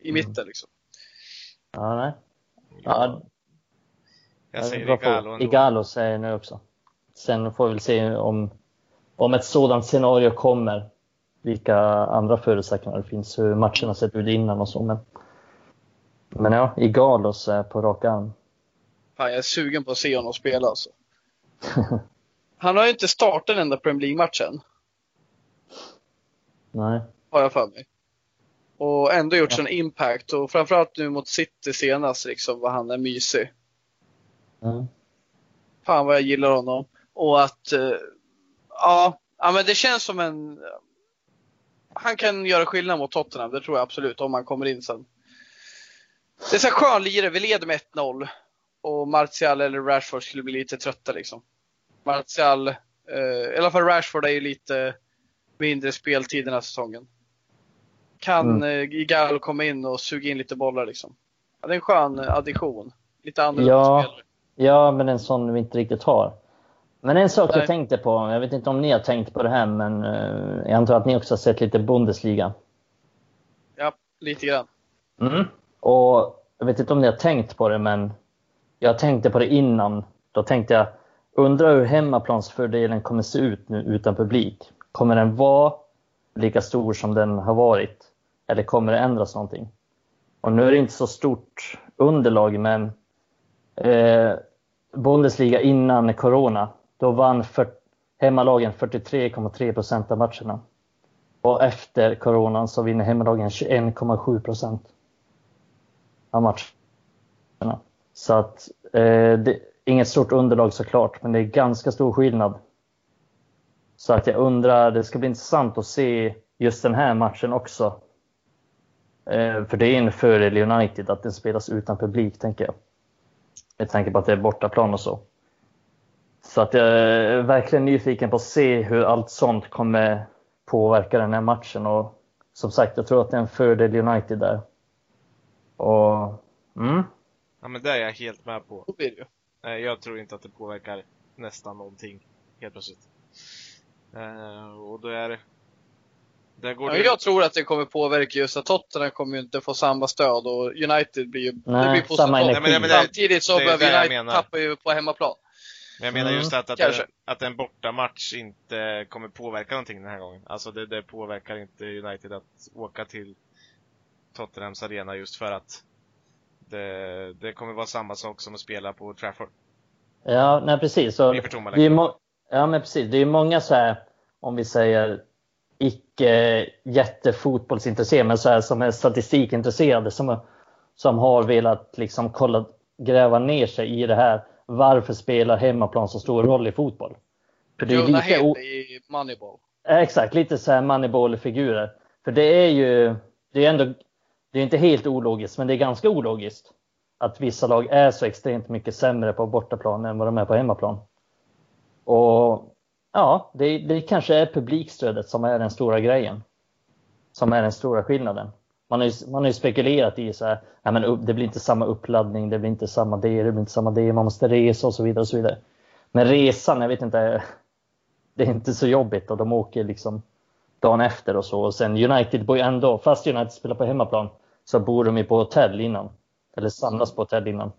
i Mm. mitten liksom. Ja, nej. Ja, Ja, jag säger. Igalo ändå. Igalo säger jag nu också. Sen får vi väl se om, om ett sådant scenario kommer. Vilka andra förutsättningar det finns, hur matcherna sett ut innan och så. Men, men ja, Igalos är på rak arm. Fan, jag är sugen på att se honom spela alltså. Han har ju inte startat den enda Premier League-matchen, Nej. har jag för mig. Och ändå gjort sån impact och framförallt nu mot City senast liksom, vad han är mysig. Mm. Fan vad jag gillar honom. Och att, eh, ja, ja men det känns som en, han kan göra skillnad mot Tottenham, det tror jag absolut, om han kommer in sen. Det är så skön lirare, vi leder med 1-0 och Martial eller Rashford skulle bli lite trötta liksom. Martial, eh, i alla fall Rashford är ju lite mindre speltid den här säsongen. Kan Mm. mm. Igalo komma in och suga in lite bollar liksom. Ja, det är en skön eh, addition. Lite annorlunda Ja. spelare. Ja, men en sån vi inte riktigt har. Men en sak Nej. jag tänkte på, jag vet inte om ni har tänkt på det här, men eh, jag antar att ni också har sett lite Bundesliga. Ja, lite grann. Mm. Och jag vet inte om ni har tänkt på det, men jag tänkte på det innan. Då tänkte jag, undrar hur hemmaplansfördelen kommer se ut nu utan publik. Kommer den vara lika stor som den har varit? Eller kommer det ändras någonting? Och nu är det inte så stort underlag, men eh, Bundesliga innan corona, då vann för, hemmalagen 43,3 procent av matcherna. Och efter coronan så vinner hemmalagen 21,7 procent av matcherna. Så att eh, det, inget stort underlag såklart, men det är ganska stor skillnad. Så att jag undrar, det ska bli intressant att se just den här matchen också. Eh, för det är en fördel United att den spelas utan publik, tänker jag. Med tanke på att det är bortaplan och så. Så att jag är verkligen nyfiken på att se hur allt sånt kommer påverka den här matchen. Och som sagt, jag tror att det är en fördel United där. Och, mm. Ja men det är jag helt med på. Så blir det ju. Nej, jag tror inte att det påverkar nästan någonting helt plötsligt. Eh, och då är det... Där går Ja, det... jag tror att det kommer påverka just att Tottenham kommer ju inte få samma stöd och United blir ju Nej, det blir på samma energi. Nej, men- men det- Samtidigt så det behöver United tappa ju på hemmaplan. Men jag menar just att, att, kanske. en, att en bortamatch inte kommer påverka någonting den här gången. Alltså det, det påverkar inte United att åka till Tottenhams arena just för att det, det kommer vara samma sak som att spela på Trafford. Ja, nej precis. Så Vi är för tomma det är ja, men precis. Det är många så här, om vi säger icke jättefotbollsintresserade, men så här, som är statistikintresserade, som, som har velat liksom kolla, gräva ner sig i det här. Varför spelar hemmaplan så stor roll i fotboll? För det är Jonah Hill o- i Moneyball. Exakt, lite så här moneyball-figurer. För det är ju, det är ändå, det är inte helt ologiskt, men det är ganska ologiskt. Att vissa lag är så extremt mycket sämre på bortaplan än vad de är på hemmaplan. Och ja, det, det kanske är publikstödet som är den stora grejen. Som är den stora skillnaden. Man har ju, man har ju spekulerat i så här, nej men upp- det blir inte samma uppladdning, det blir inte samma det, det blir inte samma det, man måste resa och så vidare. Och så vidare. Men resan, jag vet inte, det är inte så jobbigt och de åker liksom dagen efter och så. Och sen United bor ju ändå, fast United spelar på hemmaplan, så bor de ju på hotell innan. Eller samlas på hotell innan.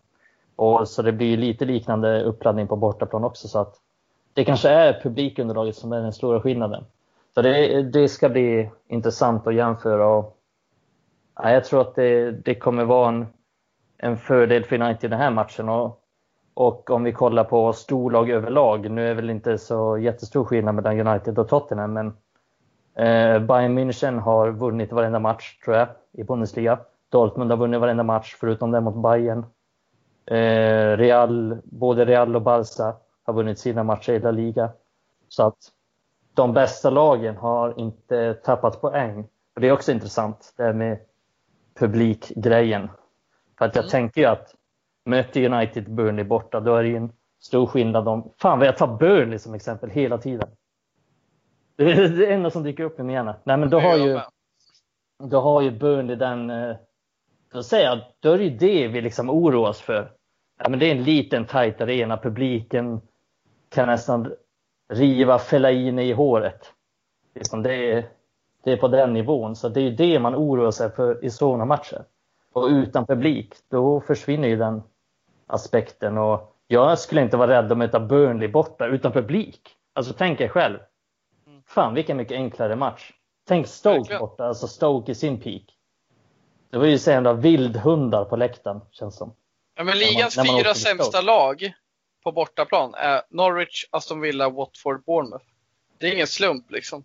Och så det blir ju lite liknande uppladdning på bortaplan också. Så att det kanske är publikunderlaget som är den stora skillnaden. Så det, det ska bli intressant att jämföra. Och, ja, jag tror att det, det kommer vara en, en fördel för United i den här matchen. Och, och om vi kollar på storlag överlag, nu är väl inte så jättestor skillnad mellan United och Tottenham, men Bayern München har vunnit varenda match, tror jag, i Bundesliga. Dortmund har vunnit varenda match, förutom den mot Bayern. Eh, Real, både Real och Barca har vunnit sina matcher i La Liga. Så att de bästa lagen har inte tappat poäng. Och det är också intressant, det här med publikgrejen. För att jag Mm. tänker ju att möter United Burnley borta, då är det ju en stor skillnad om... Fan vad jag tar Burnley som exempel hela tiden. Det är det enda som dyker upp i min hjärna. Nej men då har ju, då har ju Burnley den... Då säger jag, då är det ju det vi liksom oroar oss för. Ja, men det är en liten tajt arena, publiken kan nästan riva Fellaini i håret. Liksom det, är, det är på den nivån, så det är ju det man oroar sig för i sådana matcher. Och utan publik, då försvinner ju den aspekten. Och jag skulle inte vara rädd att möta Burnley borta utan publik. Alltså tänk er själv. Fan vilken mycket enklare match. Tänk Stoke Verkligen. borta, alltså Stoke i sin peak. Det var ju jävla vildhundar på läktaren, känns som. Ja, men När man- ligans när man fyra sämsta lag på bortaplan är Norwich, Aston Villa, Watford, Bournemouth. Det är ingen slump liksom.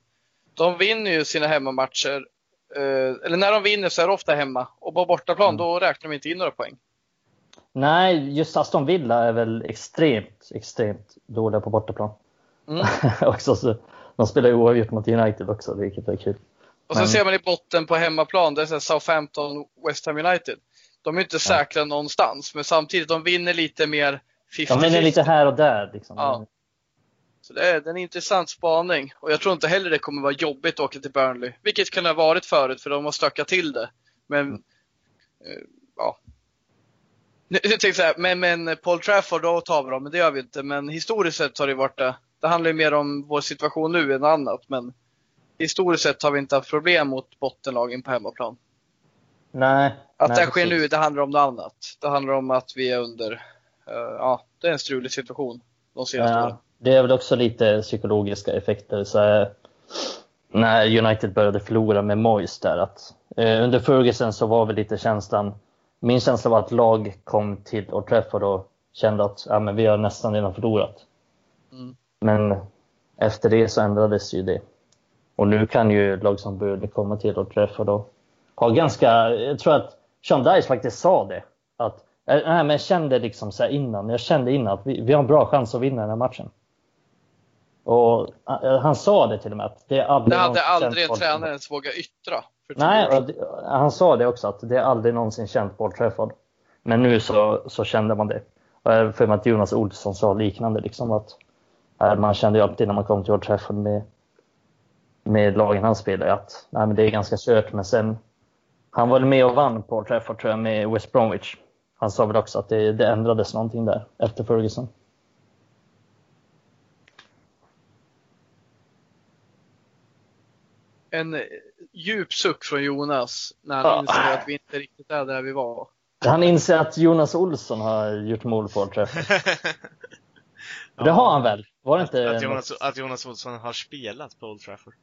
De vinner ju sina hemmamatcher, eh, eller när de vinner så är det ofta hemma. Och på bortaplan Mm. då räknar de inte in några poäng. Nej, just Aston Villa är väl extremt, extremt dåliga på bortaplan. Mm. också så, de spelar oavgjort mot United också, vilket är kul. Och sen Men- ser man i botten på hemmaplan, det är Southampton, West Ham United. De är inte säkra någonstans, men samtidigt, de vinner lite mer 50-50. De vinner lite här och där. Liksom. Ja. Så det är, det är en intressant spaning. Och jag tror inte heller det kommer vara jobbigt att åka till Burnley. Vilket kan ha varit förut, för de har stökat till det. Men, Mm. eh, ja. Nu jag tänkte så här, men, men Paul Trafford, då tar vi dem, men det gör vi inte. Men historiskt sett har det varit det. Det handlar ju mer om vår situation nu än annat, men historiskt sett har vi inte haft problem mot bottenlagen på hemmaplan. Nej. Att nej, det sker precis. nu, det handlar om något annat. Det handlar om att vi är under, eh, ja, det är en strulig situation de senaste åren. Ja, det är väl också lite psykologiska effekter. Så här, när United började förlora med Moyes där, att Eh, under Ferguson så var väl lite känslan, min känsla var att lag kom till Old Trafford och kände att ja, men vi har nästan redan förlorat. Mm. Men efter det så ändrades ju det. Och nu kan ju lag som Burnley komma till Old Trafford och ha ganska, jag tror att Sean Dice faktiskt sa det. Att, eh, nej, men jag kände liksom så innan, jag kände innan att vi, vi har en bra chans att vinna den här matchen. Och eh, han sa det till och med att det är aldrig Det hade aldrig en tränare ens vågat yttra. Nej, och han sa det också att det är aldrig någonsin känt Trafford. Men nu så, så kände man det. Och har för mig att Jonas Olsson sa liknande liksom att man kände ju alltid när man kom till Old Trafford med, med lagen han spelade att nej, men det är ganska kört. Men sen han var med och vann på Old Trafford tror jag med West Bromwich. Han sa väl också att det, det ändrades någonting där efter Ferguson. En eh, djup suck från Jonas när han Ja. inser att vi inte riktigt är där vi var. Han inser att Jonas Olsson har gjort mål på Old Trafford. Det har han väl? Var det inte Att Jonas, något- att Jonas Olsson har spelat på Old Trafford.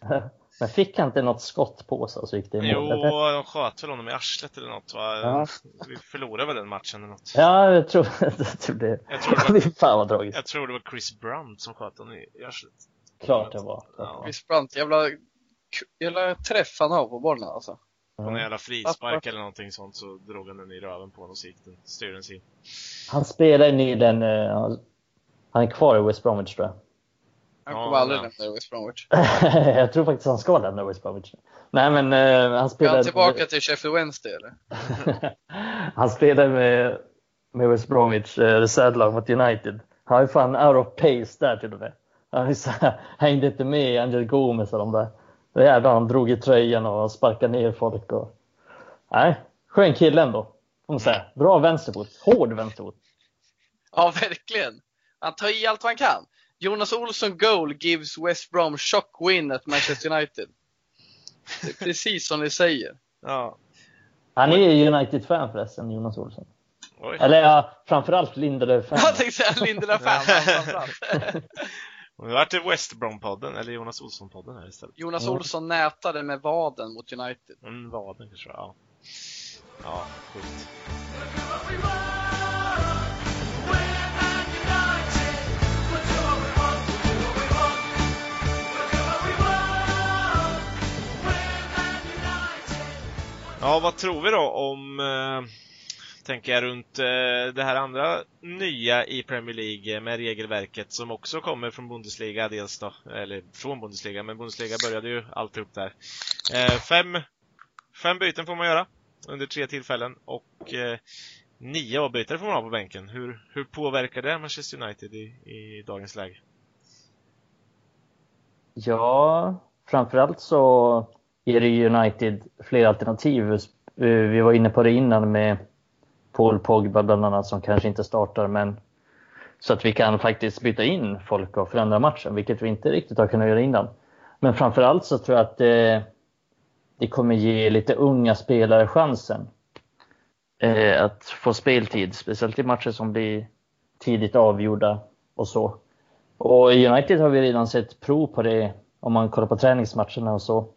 Men fick han inte något skott på sig så gick det Jo, eller? de sköt väl honom i arslet eller något va? Ja. Vi förlorade väl den matchen eller något. Ja, jag tror, jag tror det. Jag tror det var- fan vad tragiskt. Jag tror det var Chris Brunt som sköt honom i arslet. Klart det var. Ja. Chris Brandt, jävla, jävla träff han har på bollen alltså. På någon Ja. jävla frispark eller någonting sånt så drog han den i röven på honom och så gick den, styrde den sig. Han spelar nyligen, han- är kvar i West Bromwich tror jag. Han Ja, kommer aldrig ja. lämna West Bromwich. jag tror faktiskt han ska lämna West Bromwich. Nej men eh, han Ska spelar... han tillbaka till Sheffield Wednesday eller? han spelar med, med West Bromwich, eh, reservlag mot United. Han ju fan out of pace där till och med. Han är så här, hängde inte med Angel Gomez och de där. Jävlar han drog i tröjan och sparkade ner folk. Och... Nej, skön kille ändå. Får man säga. Bra vänsterfot. Hård vänsterfot. Ja, verkligen. Han tar i allt han kan. Jonas Olsson goal gives West Brom shock win at Manchester United. Det är precis som ni säger. Ja. Han är ju United-fan förresten, Jonas Olsson. Oj. Eller ja, framförallt Lindelöf-fan. Jag tänkte säga Lindelöf-fan framförallt. Nu vart det West Brom-podden, eller Jonas Olsson-podden här istället. Jonas. Olsson nätade med vaden mot United. Mm, vaden kanske, ja. Ja, sjukt. Ja, vad tror vi då om, eh, tänker jag runt eh, det här andra nya i Premier League med regelverket som också kommer från Bundesliga dels då, eller från Bundesliga, men Bundesliga började ju alltihop där. Eh, fem, fem byten får man göra under tre tillfällen och eh, nio avbytare får man ha på bänken. Hur, hur påverkar det Manchester United i, i dagens läge? Ja, framförallt så ger United fler alternativ. Eh, vi var inne på det innan med Paul Pogba bland annat som kanske inte startar men så att vi kan faktiskt byta in folk och förändra matchen, vilket vi inte riktigt har kunnat göra innan. Men framförallt så tror jag att det, det kommer ge lite unga spelare chansen eh, att få speltid, speciellt i matcher som blir tidigt avgjorda och så. Och i United har vi redan sett prov på det om man kollar på träningsmatcherna och så.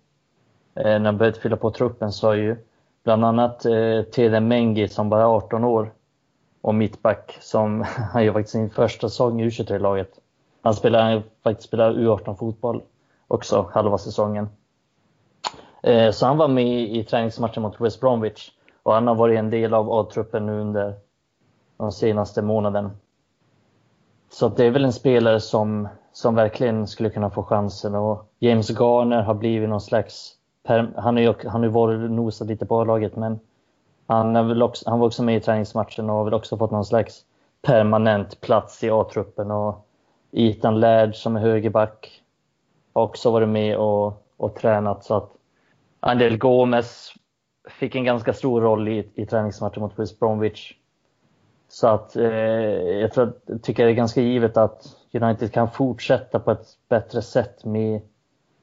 Eh, när man började fylla på truppen så har ju bland annat eh, Tede Mengi som bara är 18 år och mittback som han gör faktiskt sin första säsong i U23-laget. Han spelar han faktiskt spelar U18 fotboll också halva säsongen. Eh, så han var med i träningsmatchen mot West Bromwich och han har varit en del av A-truppen nu under de senaste månaden. Så det är väl en spelare som, som verkligen skulle kunna få chansen och James Garner har blivit någon slags per, han har ju han har varit nosat lite på laget men han, är väl också, han var också med i träningsmatchen och har väl också fått någon slags permanent plats i A-truppen och Ethan Laird som är högerback har också varit med och, och tränat så att Andel Gomes fick en ganska stor roll i, i träningsmatchen mot West Bromwich. Så att eh, jag tror, tycker det är ganska givet att United kan fortsätta på ett bättre sätt med,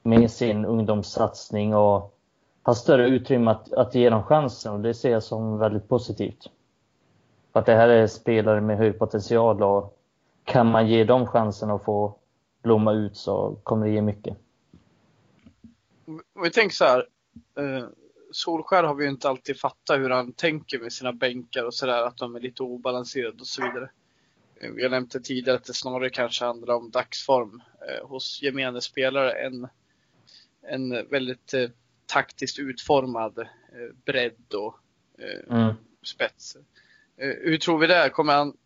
med sin ungdomssatsning och har större utrymme att, att ge dem chansen och det ser jag som väldigt positivt. För att det här är spelare med hög potential och kan man ge dem chansen att få blomma ut så kommer det ge mycket. Om vi tänker så här. Eh, Solskär har vi ju inte alltid fattat hur han tänker med sina bänkar och sådär, att de är lite obalanserade och så vidare. Eh, vi har nämnt det tidigare att det snarare kanske handlar om dagsform eh, hos gemene spelare än en väldigt eh, taktiskt utformad eh, bredd och eh, Mm. spets. Hur tror vi det? Kommer, han,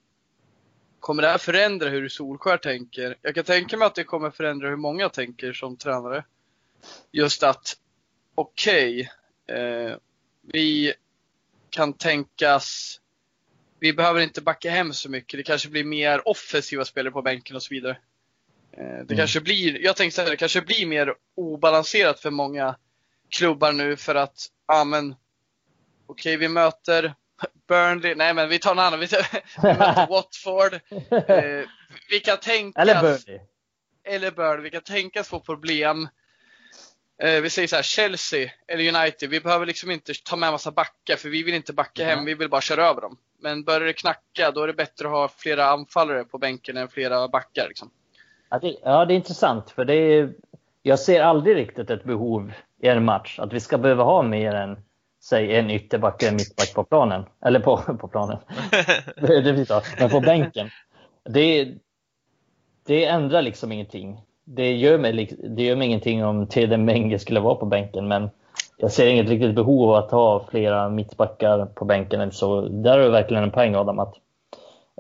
kommer det här förändra hur Solskär tänker? Jag kan tänka mig att det kommer förändra hur många tänker som tränare. Just att, okej, eh, vi kan tänkas, vi behöver inte backa hem så mycket. Det kanske blir mer offensiva spelare på bänken och så vidare. Eh, det Mm. kanske blir, jag tänkte säga det kanske blir mer obalanserat för många klubbar nu för att, ja men, okej vi möter Burnley, nej men vi tar en annan, vi, tar, vi möter Watford. Eh, vi kan tänkas, Eller Burnley. eller Burnley, vi kan tänkas få problem. Eh, vi säger så här, Chelsea eller United, vi behöver liksom inte ta med massa backar för vi vill inte backa hem, vi vill bara köra över dem. Men börjar det knacka, då är det bättre att ha flera anfallare på bänken än flera backar. Liksom. Ja det, ja, det är intressant för det är, jag ser aldrig riktigt ett behov i en match att vi ska behöva ha mer än säg en ytterback och en mittback på planen. Eller på, på planen. det blir så. Men på bänken. Det, det ändrar liksom ingenting. Det gör, mig, det gör mig ingenting om Tede Menge skulle vara på bänken men jag ser inget riktigt behov av att ha flera mittbackar på bänken. Så där är det verkligen en poäng Adam att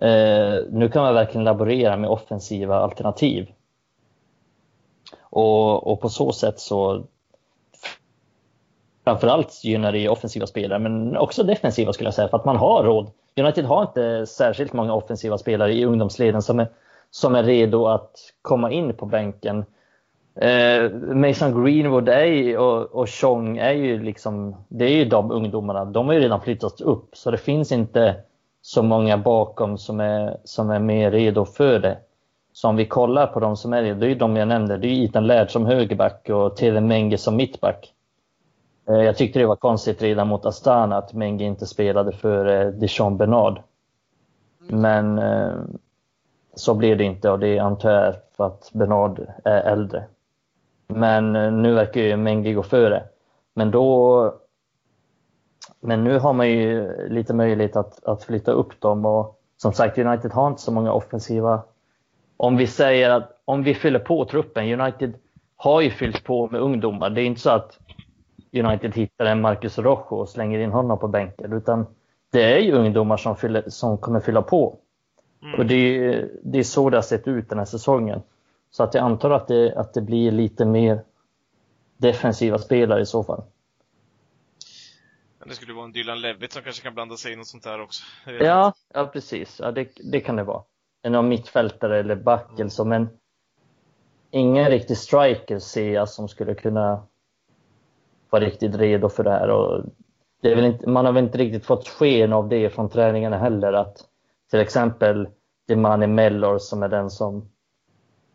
Eh, nu kan man verkligen laborera med offensiva alternativ. Och, och på så sätt så framförallt gynnar det offensiva spelare, men också defensiva skulle jag säga, för att man har råd. United har inte särskilt många offensiva spelare i ungdomsleden som är, som är redo att komma in på bänken. Eh, Mason Greenwood är och, och Chong är ju liksom, det är ju de ungdomarna, de har ju redan flyttats upp, så det finns inte så många bakom som är, som är mer redo för det. Så om vi kollar på de som är det, det är ju de jag nämnde. Det är Ethan Laird som högerback och Teve Menge som mittback. Eh, jag tyckte det var konstigt redan mot Astana att Menge inte spelade för eh, Dijon Bernard. Men eh, så blev det inte och det antar jag är för att Bernard är äldre. Men nu verkar ju Menge gå före. Men då men nu har man ju lite möjlighet att, att flytta upp dem och som sagt United har inte så många offensiva om vi säger att om vi fyller på truppen, United har ju fyllt på med ungdomar. Det är inte så att United hittar en Marcus Rojo och slänger in honom på bänken, utan det är ju ungdomar som, fyller, som kommer fylla på. Mm. Och det är, det är så det har sett ut den här säsongen. Så att jag antar att det, att det blir lite mer defensiva spelare i så fall. Men det skulle vara en Dylan Levitt som kanske kan blanda sig i något sånt där också. Ja, ja precis. Ja, det, det kan det vara. En av mittfältare eller back eller så, men ingen riktig striker ser jag som skulle kunna vara riktigt redo för det här. Och det är väl inte, man har väl inte riktigt fått sken av det från träningarna heller. Att till exempel Demani Mellor som är den som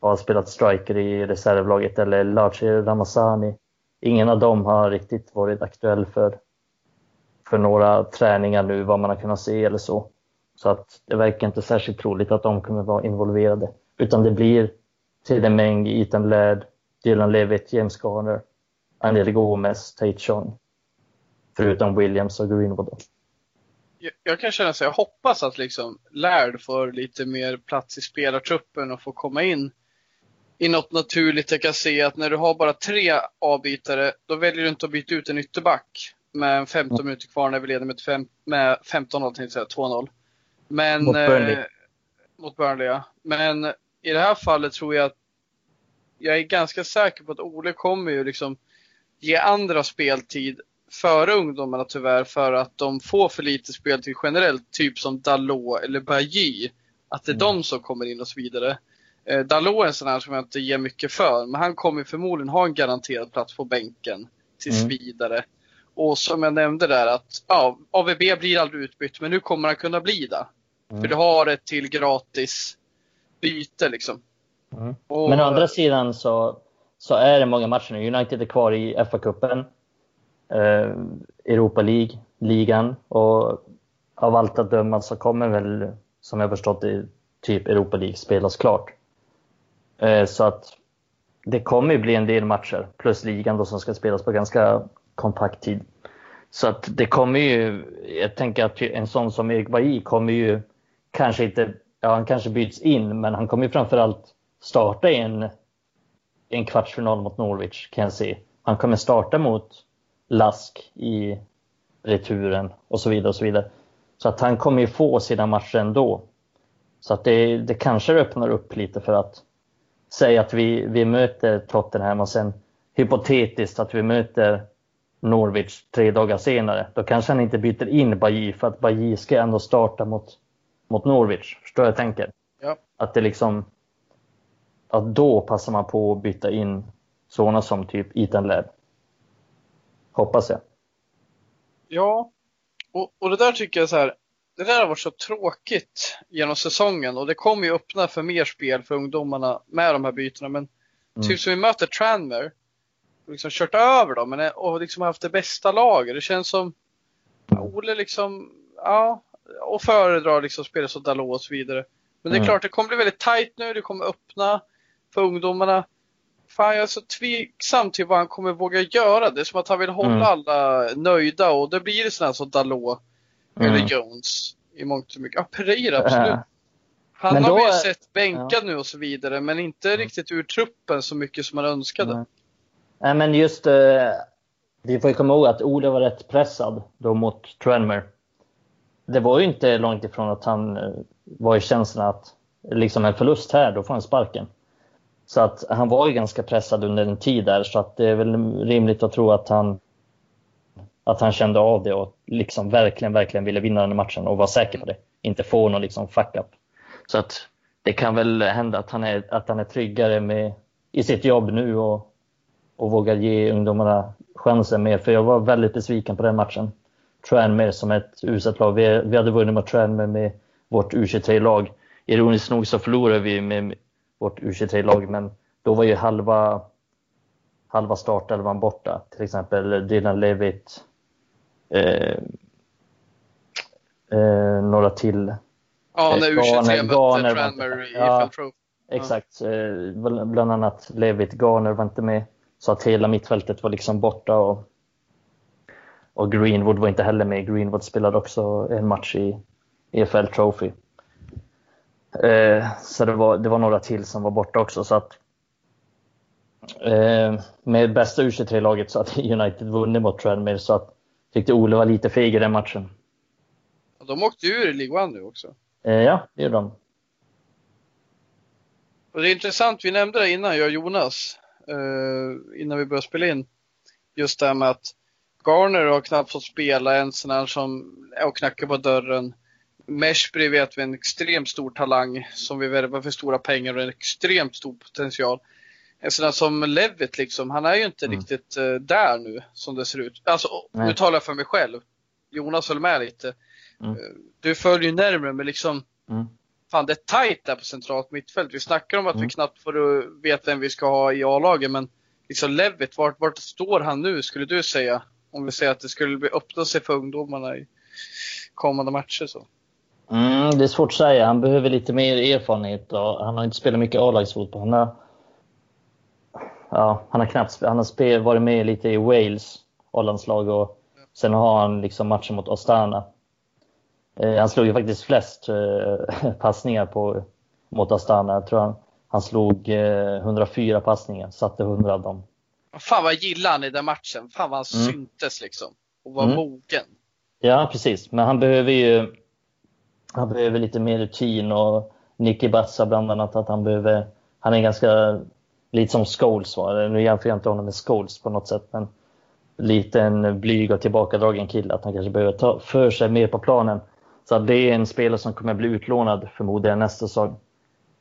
har spelat striker i reservlaget eller Laci Ramazani. Ingen av dem har riktigt varit aktuell för, för några träningar nu, vad man har kunnat se eller så. Så att det verkar inte särskilt troligt att de kommer vara involverade. Utan det blir Tidemeng, Ethan Laird, Dylan Levitt, James Garner, Angel Gomez, Tate Chong. Förutom Williams och Greenwood. Jag, jag kan känna så jag hoppas att liksom Laird får lite mer plats i spelartruppen och får komma in i något naturligt. Jag kan se att när du har bara tre avbytare, då väljer du inte att byta ut en ytterback med 15 Mm. minuter kvar när vi leder med, fem, med 15-0, tänkte jag säga, 2-0. Men, Mot Burnley. Eh, mot Burnley, ja. Men i det här fallet tror jag att jag är ganska säker på att Ole kommer ju liksom ge andra speltid före ungdomarna tyvärr för att de får för lite speltid generellt, typ som Dalot eller Bajy. Att det är Mm. de som kommer in och så vidare. Eh, Dalot är en sån här som jag inte ger mycket för, men han kommer förmodligen ha en garanterad plats på bänken tills Mm. vidare. Och som jag nämnde där att ja, AVB blir aldrig utbytt, men nu kommer han kunna bli det. Mm. För du har ett till gratis byte liksom. Mm. Och, Men å andra sidan så, så är det många matcher nu. United är kvar i FA-cupen, eh, Europa League, ligan och av allt att döma så kommer väl, som jag förstått det, typ Europa League spelas klart. Eh, så att det kommer ju bli en del matcher, plus ligan då som ska spelas på ganska kompakt tid. Så att det kommer ju, jag tänker att en sån som Erik Bailly kommer ju kanske inte, ja han kanske byts in, men han kommer ju framförallt starta i en, en kvartsfinal mot Norwich kan jag se. Han kommer starta mot Lask i returen och så vidare och så vidare. Så att han kommer ju få sina matcher ändå. Så att det, det kanske öppnar upp lite för att säga att vi, vi möter Tottenham och sen hypotetiskt att vi möter Norwich tre dagar senare. Då kanske han inte byter in Bailly för att Bailly ska ändå starta mot, mot Norwich. Förstår jag tänker? Ja. Att det liksom att då passar man på att byta in sådana som typ Ethan Ladd. Hoppas jag. Ja, och, och det där tycker jag så här, det där har varit så tråkigt genom säsongen och det kommer ju öppna för mer spel för ungdomarna med de här bytena. Men Mm. typ som vi möter Tranmer, och liksom kört över dem men, och liksom haft det bästa laget. Det känns som Ole liksom, ja, och föredrar liksom spela som Dalot och så vidare. Men det är Mm. klart, det kommer bli väldigt tight nu, det kommer öppna för ungdomarna. Fan, jag är så tveksam till vad han kommer våga göra. Det är som att han vill hålla Mm. alla nöjda och det blir det sådana som Dalot Mm. eller Jones i mångt och mycket. Ja, Pereira absolut. Äh, Han Men har då vi sett bänkad nu och så vidare, men inte riktigt ur truppen så mycket som man önskade. Nej. Men just eh, vi får ju komma ihåg att Ole var rätt pressad då mot Tranmer. Det var ju inte långt ifrån att han eh, var i känslan att liksom en förlust här, då får han sparken. Så att han var ju ganska pressad under en tid där, så att det är väl rimligt att tro att han att han kände av det och liksom verkligen, verkligen ville vinna den matchen och var säker på det. Inte få någon liksom fuck up. Så att det kan väl hända att han är, att han är tryggare med, i sitt jobb nu och, och vågar ge ungdomarna chansen mer. För jag var väldigt besviken på den matchen. Tranmere som ett uselt lag. Vi, vi hade vunnit mot Tranmere med vårt U23-lag. Ironiskt nog så förlorade vi med vårt U23-lag, men då var ju halva, halva startelvan borta. Till exempel Dylan Levitt, eh, eh, några till. Ja, när Eh, U23 Garner- mötte Garner var Tranmer inte- i ja. Exakt. Eh, bl- Bland annat Levitt Garner var inte med. Så att hela mittfältet var liksom borta. Och, och Greenwood var inte heller med. Greenwood spelade också en match i EFL Trophy. Eh, så det var, det var några till som var borta också. Så att, eh, med bästa U23-laget så att United vunnit mot Tranmere. Så att tyckte Ole var lite feg i den matchen. De åkte ur i League nu också. Eh, ja, det gjorde de. Och det är intressant, vi nämnde det innan, jag och Jonas, eh, innan vi började spela in. Just det här med att Garner har knappt fått spela, en sån här som och knackar på dörren. Meshbury vet vi är en extremt stor talang som vi värvar för stora pengar och en extremt stor potential. En sån här som Levitt liksom, han är ju inte Mm. riktigt eh, där nu som det ser ut. Alltså, Nej. nu talar jag för mig själv. Jonas höll med lite. Mm. Eh, Du följer ju närmare men liksom Mm. Fan det är tight där på centralt mittfält. Vi snackar om att vi Mm. knappt får veta vem vi ska ha i A-laget men liksom Levitt, vart, vart står han nu skulle du säga? Om vi säger att det skulle bli öppna sig för ungdomarna i kommande matcher så. Mm, det är svårt att säga. Han behöver lite mer erfarenhet och han har inte spelat mycket A-lagsfotboll. Han har, ja, han har knappt han har spel, varit med lite i Wales A-landslag och sen har han liksom matchen mot Astana. Eh, han slog ju faktiskt flest eh, passningar på, mot Astana. Jag tror han, han slog eh, 104 passningar, satte 100 av dem. Fan vad jag gillar han i den matchen. Fan vad han Mm. syntes liksom. Och var Mm. mogen. Ja, precis. Men han behöver ju han behöver lite mer rutin och Nicky Bassa bland annat att han behöver han är ganska lite som Scholes var. Nu jämför jag inte honom med Scholes på något sätt men lite en blyg och tillbakadragen kille att han kanske behöver ta för sig mer på planen. Så det är en spelare som kommer bli utlånad förmodligen nästa säsong.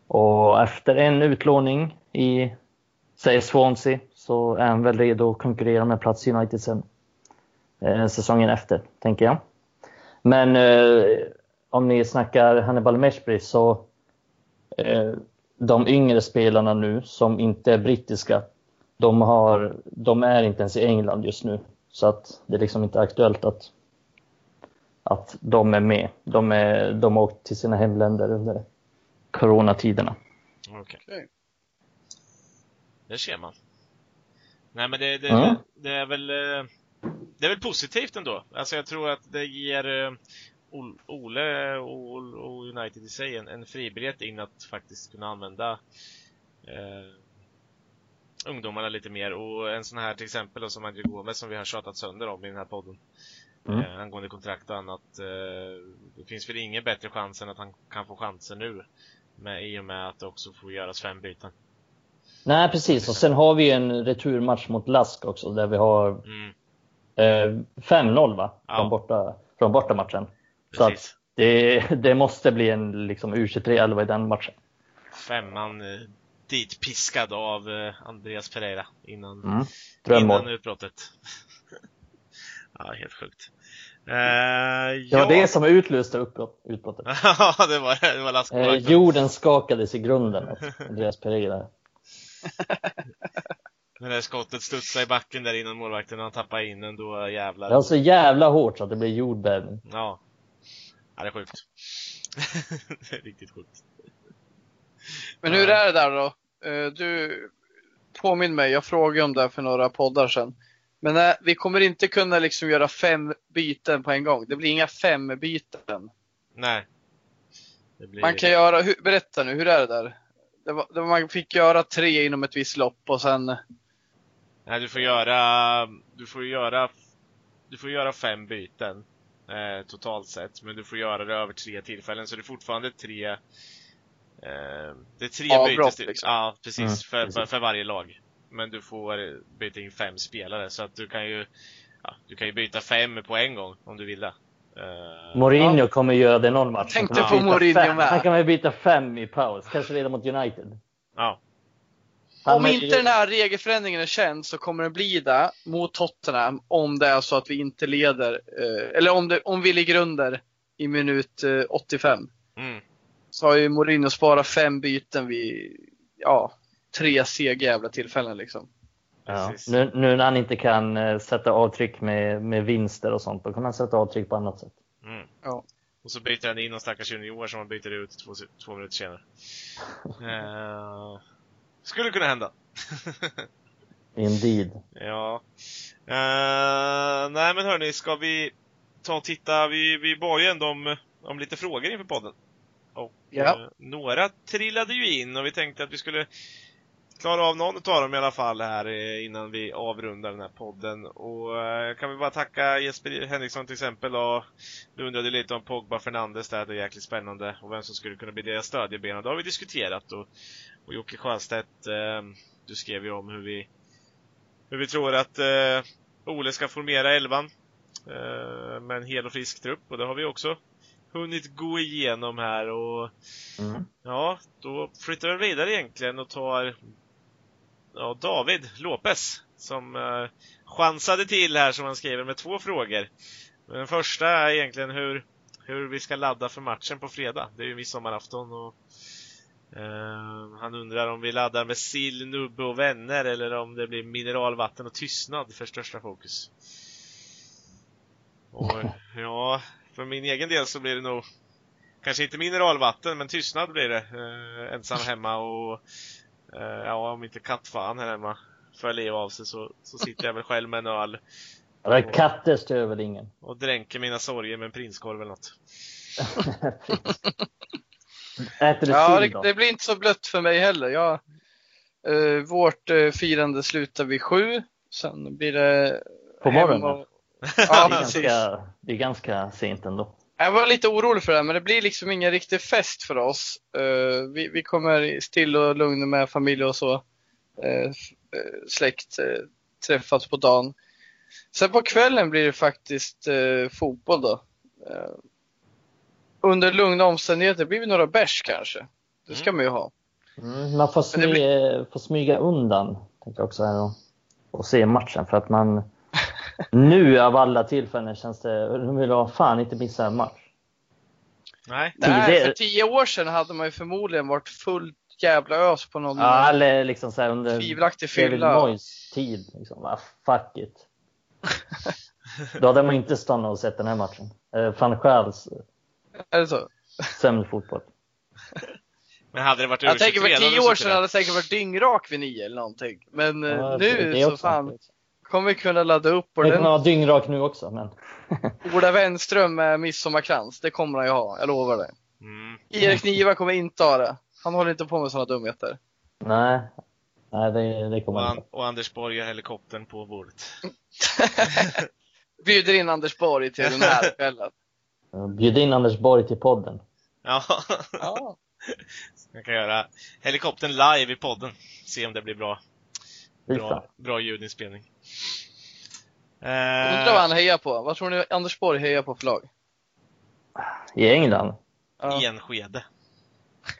Och efter en utlåning i säg Swansea så är han väl redo att konkurrera med plats i United sen eh, säsongen efter, tänker jag. Men eh, om ni snackar Hannibal Meshbury så eh, de yngre spelarna nu som inte är brittiska, de, har, de är inte ens i England just nu. Så att det är liksom inte aktuellt att, att de är med. De, är, de har åkt till sina hemländer under coronatiderna. Okej. Okej. Det ser man. Nej men det, det, Ja. det är väl... eh, Det det är väl positivt ändå. Alltså jag tror att det ger eh, Ole och, United i sig en, en fribiljett in att faktiskt kunna använda eh, ungdomarna lite mer och en sån här till exempel då, som Andrew Gomez som vi har tjatat sönder om i den här podden mm. eh, angående kontrakt och annat. Eh, det finns väl ingen bättre chans än att han kan få chansen nu med, i och med att det också får göras fem byten. Nej precis och sen har vi en returmatch mot Lask också där vi har mm. eh, 5-0 va? Ja. Från, borta, från bortamatchen. Så att det, det måste bli en liksom U23-11 i den matchen. Femman eh, dit piskad av Andreas Pereira innan, mm. innan utbrottet. Ja, helt sjukt. Eh, det var ja. det som utlöste utbrottet. Ja, det var, det var eh, Jorden skakades i grunden av Andreas Pereira. När det skottet studsade i backen där innan målvakten han tappade in den, då jävlar. Det var så jävla hårt så att det blev jordbävning. Ja. Ja, det är sjukt. det är riktigt sjukt. Men hur är det där då? Eh, du, påminn mig, jag frågade om det för några poddar sedan. Men nej, eh, vi kommer inte kunna liksom göra fem byten på en gång. Det blir inga fem byten. Nej. Blir... Man kan göra, hur, berätta nu, hur är det där? Det var, det var, man fick göra tre inom ett visst lopp och sen... Nej, du får göra, du får göra, du får göra fem byten eh, totalt sett. Men du får göra det över tre tillfällen, så det är fortfarande tre eh, Det är tre Avbrott, byten. Liksom. Ja, precis, mm, för, precis. För, varje lag. Men du får byta in fem spelare, så att du kan ju ja, Du kan ju byta fem på en gång om du vill det. Uh, Mourinho ja. kommer göra det någon match. Tänkte på Mourinho med. Han kan väl byta fem i paus, kanske redan mot United. Ja. Om inte den här regelförändringen är känd så kommer det bli det mot Tottenham om det är så att vi inte leder, eh, eller om, det, om vi ligger under i minut 85. Eh, mm. Så har ju Mourinho sparat fem byten vid, ja, tre sega jävla tillfällen liksom. Ja. Nu, nu, när han inte kan eh, sätta avtryck med, med vinster och sånt, då kan han sätta avtryck på annat sätt. Mm. Ja. Och så byter han in någon stackars junior som han byter ut två, två minuter senare. uh... Skulle kunna hända. Indeed. Ja. Uh, nej men hörni, ska vi ta och titta? Vi, vi bad ju ändå om, om lite frågor inför podden. Och ja. uh, några trillade ju in och vi tänkte att vi skulle klara av någon av dem i alla fall här eh, innan vi avrundar den här podden. Och uh, kan vi bara tacka Jesper Henriksson till exempel och du undrade lite om Pogba Fernandes där, det är jäkligt spännande. Och vem som skulle kunna bli deras stödjeben det har vi diskuterat och och Jocke Sjöstedt, eh, du skrev ju om hur vi, hur vi tror att eh, Ole ska formera elvan. Eh, med en hel och frisk trupp. Och det har vi också hunnit gå igenom här och mm. ja, då flyttar vi vidare egentligen och tar ja, David Lopez som eh, chansade till här som han skriver med två frågor. Men den första är egentligen hur, hur vi ska ladda för matchen på fredag. Det är ju midsommarafton och Uh, han undrar om vi laddar med sill, nubbe och vänner eller om det blir mineralvatten och tystnad för största fokus. Och ja, för min egen del så blir det nog kanske inte mineralvatten, men tystnad blir det. Uh, ensam hemma och ja, om inte kattfan här hemma får leva av sig så, så sitter jag väl själv med en öl. Ja, katter stör väl ingen? Och dränker mina sorger med en prinskorv eller något. Äter du ja, det, det, blir inte så blött för mig heller. Jag, eh, vårt eh, firande slutar vid sju. Sen blir det På morgonen? Och... Ja, det, är ganska, det är ganska sent ändå. Jag var lite orolig för det, men det blir liksom ingen riktig fest för oss. Uh, vi, vi, kommer still och lugn med familj och så. Uh, släkt uh, träffas på dagen. Sen på kvällen blir det faktiskt fotboll då under lugna omständigheter blir det några bärs kanske. Det ska mm. man ju ha. Mm, man får, smy blir... får smyga undan, tänker jag också här och, och se matchen för att man nu av alla tillfällen känns det, nu vill jag fan inte missa en match. Nej. Nej, för tio år sedan hade man ju förmodligen varit fullt jävla ös på någon ja, eller liksom så här under tvivelaktig fylla. Moyes tid. Liksom. Ah, fuck it. Då hade man inte stannat och sett den här matchen. Eh, Van Schaals är det så? Sämre fotboll. Men hade det varit Jag tänker för tio år sedan hade det säkert varit dyngrak vid nio eller någonting. Men eh, ja, nu så fan. Kommer kunna ladda upp Jag kommer ordentligt. ha dyngrak nu också, men Ola Wenström med midsommarkrans, det kommer han ju ha, jag lovar det. Mm. Erik Niva kommer inte ha det. Han håller inte på med sådana dumheter. nej. Nej, det, det Och, kommer an, inte. och Anders Borg har helikoptern på bordet. Bjuder in Anders Borg till den här kvällen. Bjud in Anders Borg till podden. Ja, Ja. jag kan göra helikoptern live i podden. Se om det blir bra, bra, bra ljudinspelning. Undrar vad han hejar på. Vad tror ni Anders Borg hejar på för lag? I England? Ja. Enskede.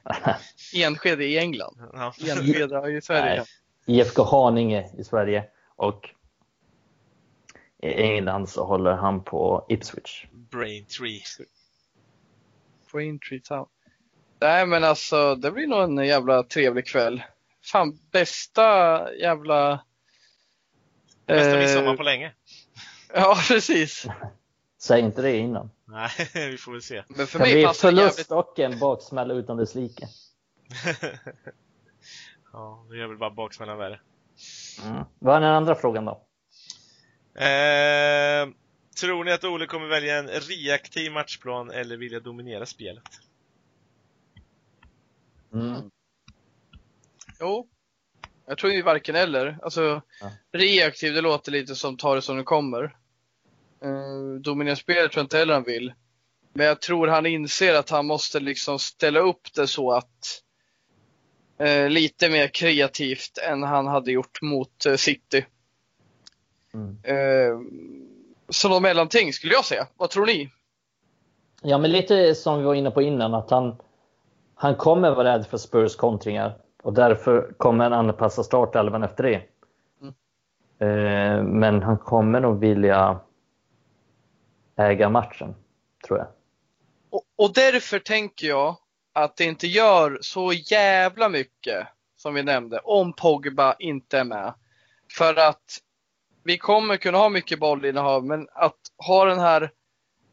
Enskede i England. Ja. Enskede i Sverige. Nej. IFK Haninge i Sverige och i England så håller han på Ipswich. Braintree. Braintree Town. Nej men alltså, det blir nog en jävla trevlig kväll. Fan, bästa jävla... Bästa eh, midsommar på länge. Ja, precis. Säg inte det innan. Nej, vi får väl se. Men för Kan mig bli passar det jävligt... förlust och en baksmälla utan dess like. ja, det gör väl bara baksmällan värre. Mm. Vad är den andra frågan då? Eh, tror ni att Ole kommer välja en reaktiv matchplan eller vilja dominera spelet? Mm. Jo. Jag tror ju varken eller. Alltså, Ja. reaktiv, det låter lite som ta det som det kommer. Uh, dominera spelet tror jag inte heller han vill. Men jag tror han inser att han måste liksom ställa upp det så att eh, lite mer kreativt än han hade gjort mot eh, City. Mm. Uh, så något mellanting skulle jag säga. Vad tror ni? Ja, men lite som vi var inne på innan, att han, han kommer vara rädd för Spurs kontringar och därför kommer han anpassa startelvan efter det. Mm. Eh, men han kommer nog vilja äga matchen, tror jag. Och, och därför tänker jag att det inte gör så jävla mycket, som vi nämnde, om Pogba inte är med. För att vi kommer kunna ha mycket bollinnehav, men att ha den här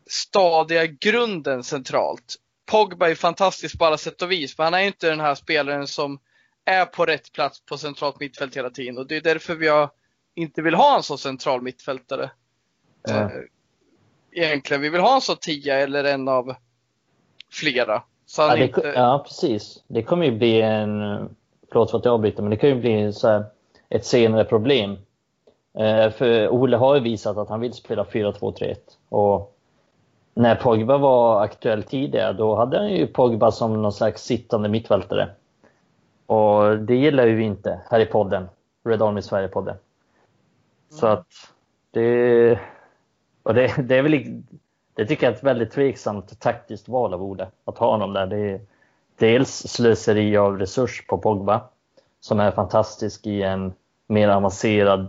stadiga grunden centralt. Pogba är fantastisk på alla sätt och vis, för han är inte den här spelaren som är på rätt plats på centralt mittfält hela tiden. Och det är därför vi har, inte vill ha en så central mittfältare. Ja. Egentligen, vi vill ha en så tia eller en av flera. Så Ja, det, inte... ja, precis. Det kommer ju bli en, förlåt för att jag avbryter, men det kan ju bli så här, ett senare problem. Eh, för Ole har ju visat att han vill spela 4-2-3-1. Och när Pogba var aktuell tidigare, då hade han ju Pogba som någon slags sittande mittfältare. Och det gillar ju vi inte här i podden, Red Army Sverige-podden. Så Mm. att det, och det, det är väl, det tycker jag är ett väldigt tveksamt taktiskt val av Ole, att ha honom där. Det är dels slöseri av resurs på Pogba, som är fantastisk i en mer avancerad,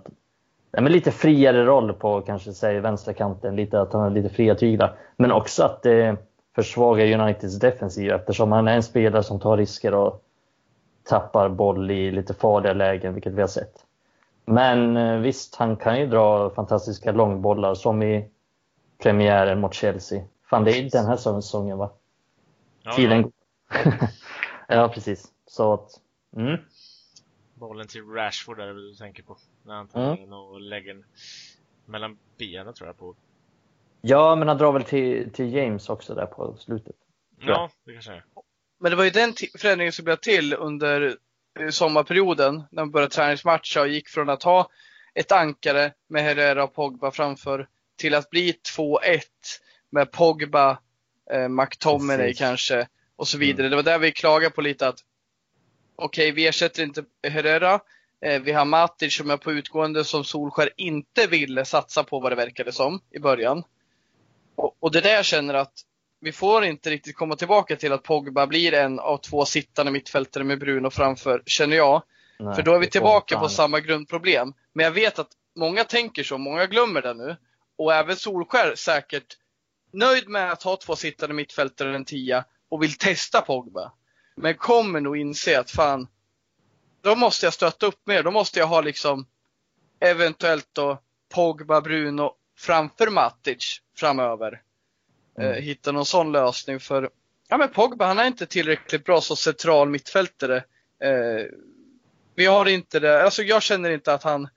men lite friare roll på kanske säg vänsterkanten, lite att han har lite fria tyglar. Men också att det försvagar Uniteds defensiv eftersom han är en spelare som tar risker och tappar boll i lite farliga lägen, vilket vi har sett. Men eh, visst, han kan ju dra fantastiska långbollar som i premiären mot Chelsea. Fan, det är den här säsongen va? Ja, Tiden ja. går. ja, precis. Så att, mm. Bollen till Rashford där du tänker på. När han tar Mm. den och lägger den mellan benen tror jag på. Ja, men han drar väl till, till James också där på slutet. Ja, det kanske är. Men det var ju den förändringen som blev till under sommarperioden när man började träningsmatcha och gick från att ha ett ankare med Herrera och Pogba framför till att bli 2-1 med Pogba, eh, McTominay Precis. kanske och så vidare. Det var där vi klagade på lite att okej, vi ersätter inte Herrera. Eh, vi har Matic som är på utgående som Solskär inte ville satsa på vad det verkade som i början. Och, och det där jag känner att vi får inte riktigt komma tillbaka till att Pogba blir en av två sittande mittfältare med Bruno framför, känner jag. Nej, För då är vi tillbaka på samma grundproblem. Men jag vet att många tänker så, många glömmer det nu. Och även Solskär säkert nöjd med att ha två sittande mittfältare och en tia och vill testa Pogba. Men kommer nog inse att fan, då måste jag stötta upp mer. Då måste jag ha liksom eventuellt då Pogba, Bruno framför Matic framöver. Mm. Eh, hitta någon sån lösning för Ja men Pogba han är inte tillräckligt bra som central mittfältare. Eh, vi har inte det, alltså jag känner inte att han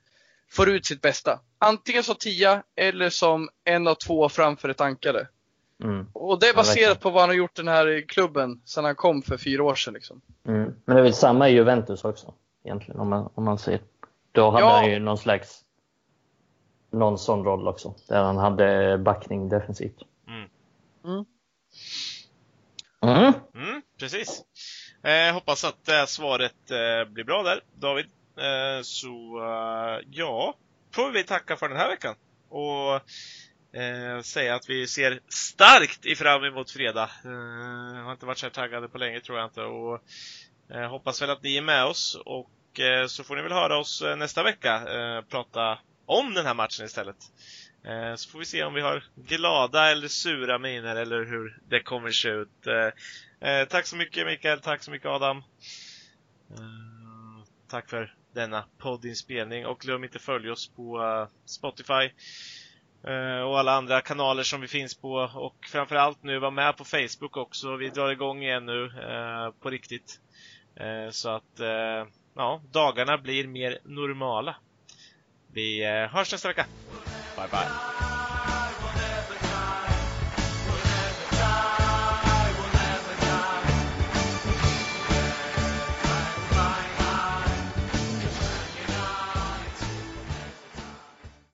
får ut sitt bästa. Antingen som tia eller som en av två framför ett ankare. Mm. Och det är baserat på vad han har gjort den här klubben sedan han kom för fyra år sedan. Liksom. Mm. Men det är väl samma i Juventus också, egentligen, om man, om man ser. Då hade Ja. han ju någon slags någon sån roll också, där han hade backning defensivt. Mm. Mm. Mm. Precis. Eh, hoppas att det här svaret eh, blir bra där, David. Eh, så eh, ja, får vi tacka för den här veckan. Och eh, säga att vi ser starkt i fram emot fredag. Eh, har inte varit så här taggade på länge tror jag inte. Och eh, hoppas väl att ni är med oss. Och eh, så får ni väl höra oss eh, nästa vecka eh, prata om den här matchen istället. Eh, så får vi se om vi har glada eller sura miner eller hur det kommer se ut. Eh, eh, tack så mycket Mikael, tack så mycket Adam. Tack för denna poddinspelning och glöm inte följa oss på Spotify och alla andra kanaler som vi finns på och framförallt nu var med på Facebook också. Vi drar igång igen nu på riktigt. Så att ja, dagarna blir mer normala. Vi hörs nästa vecka. Bye bye.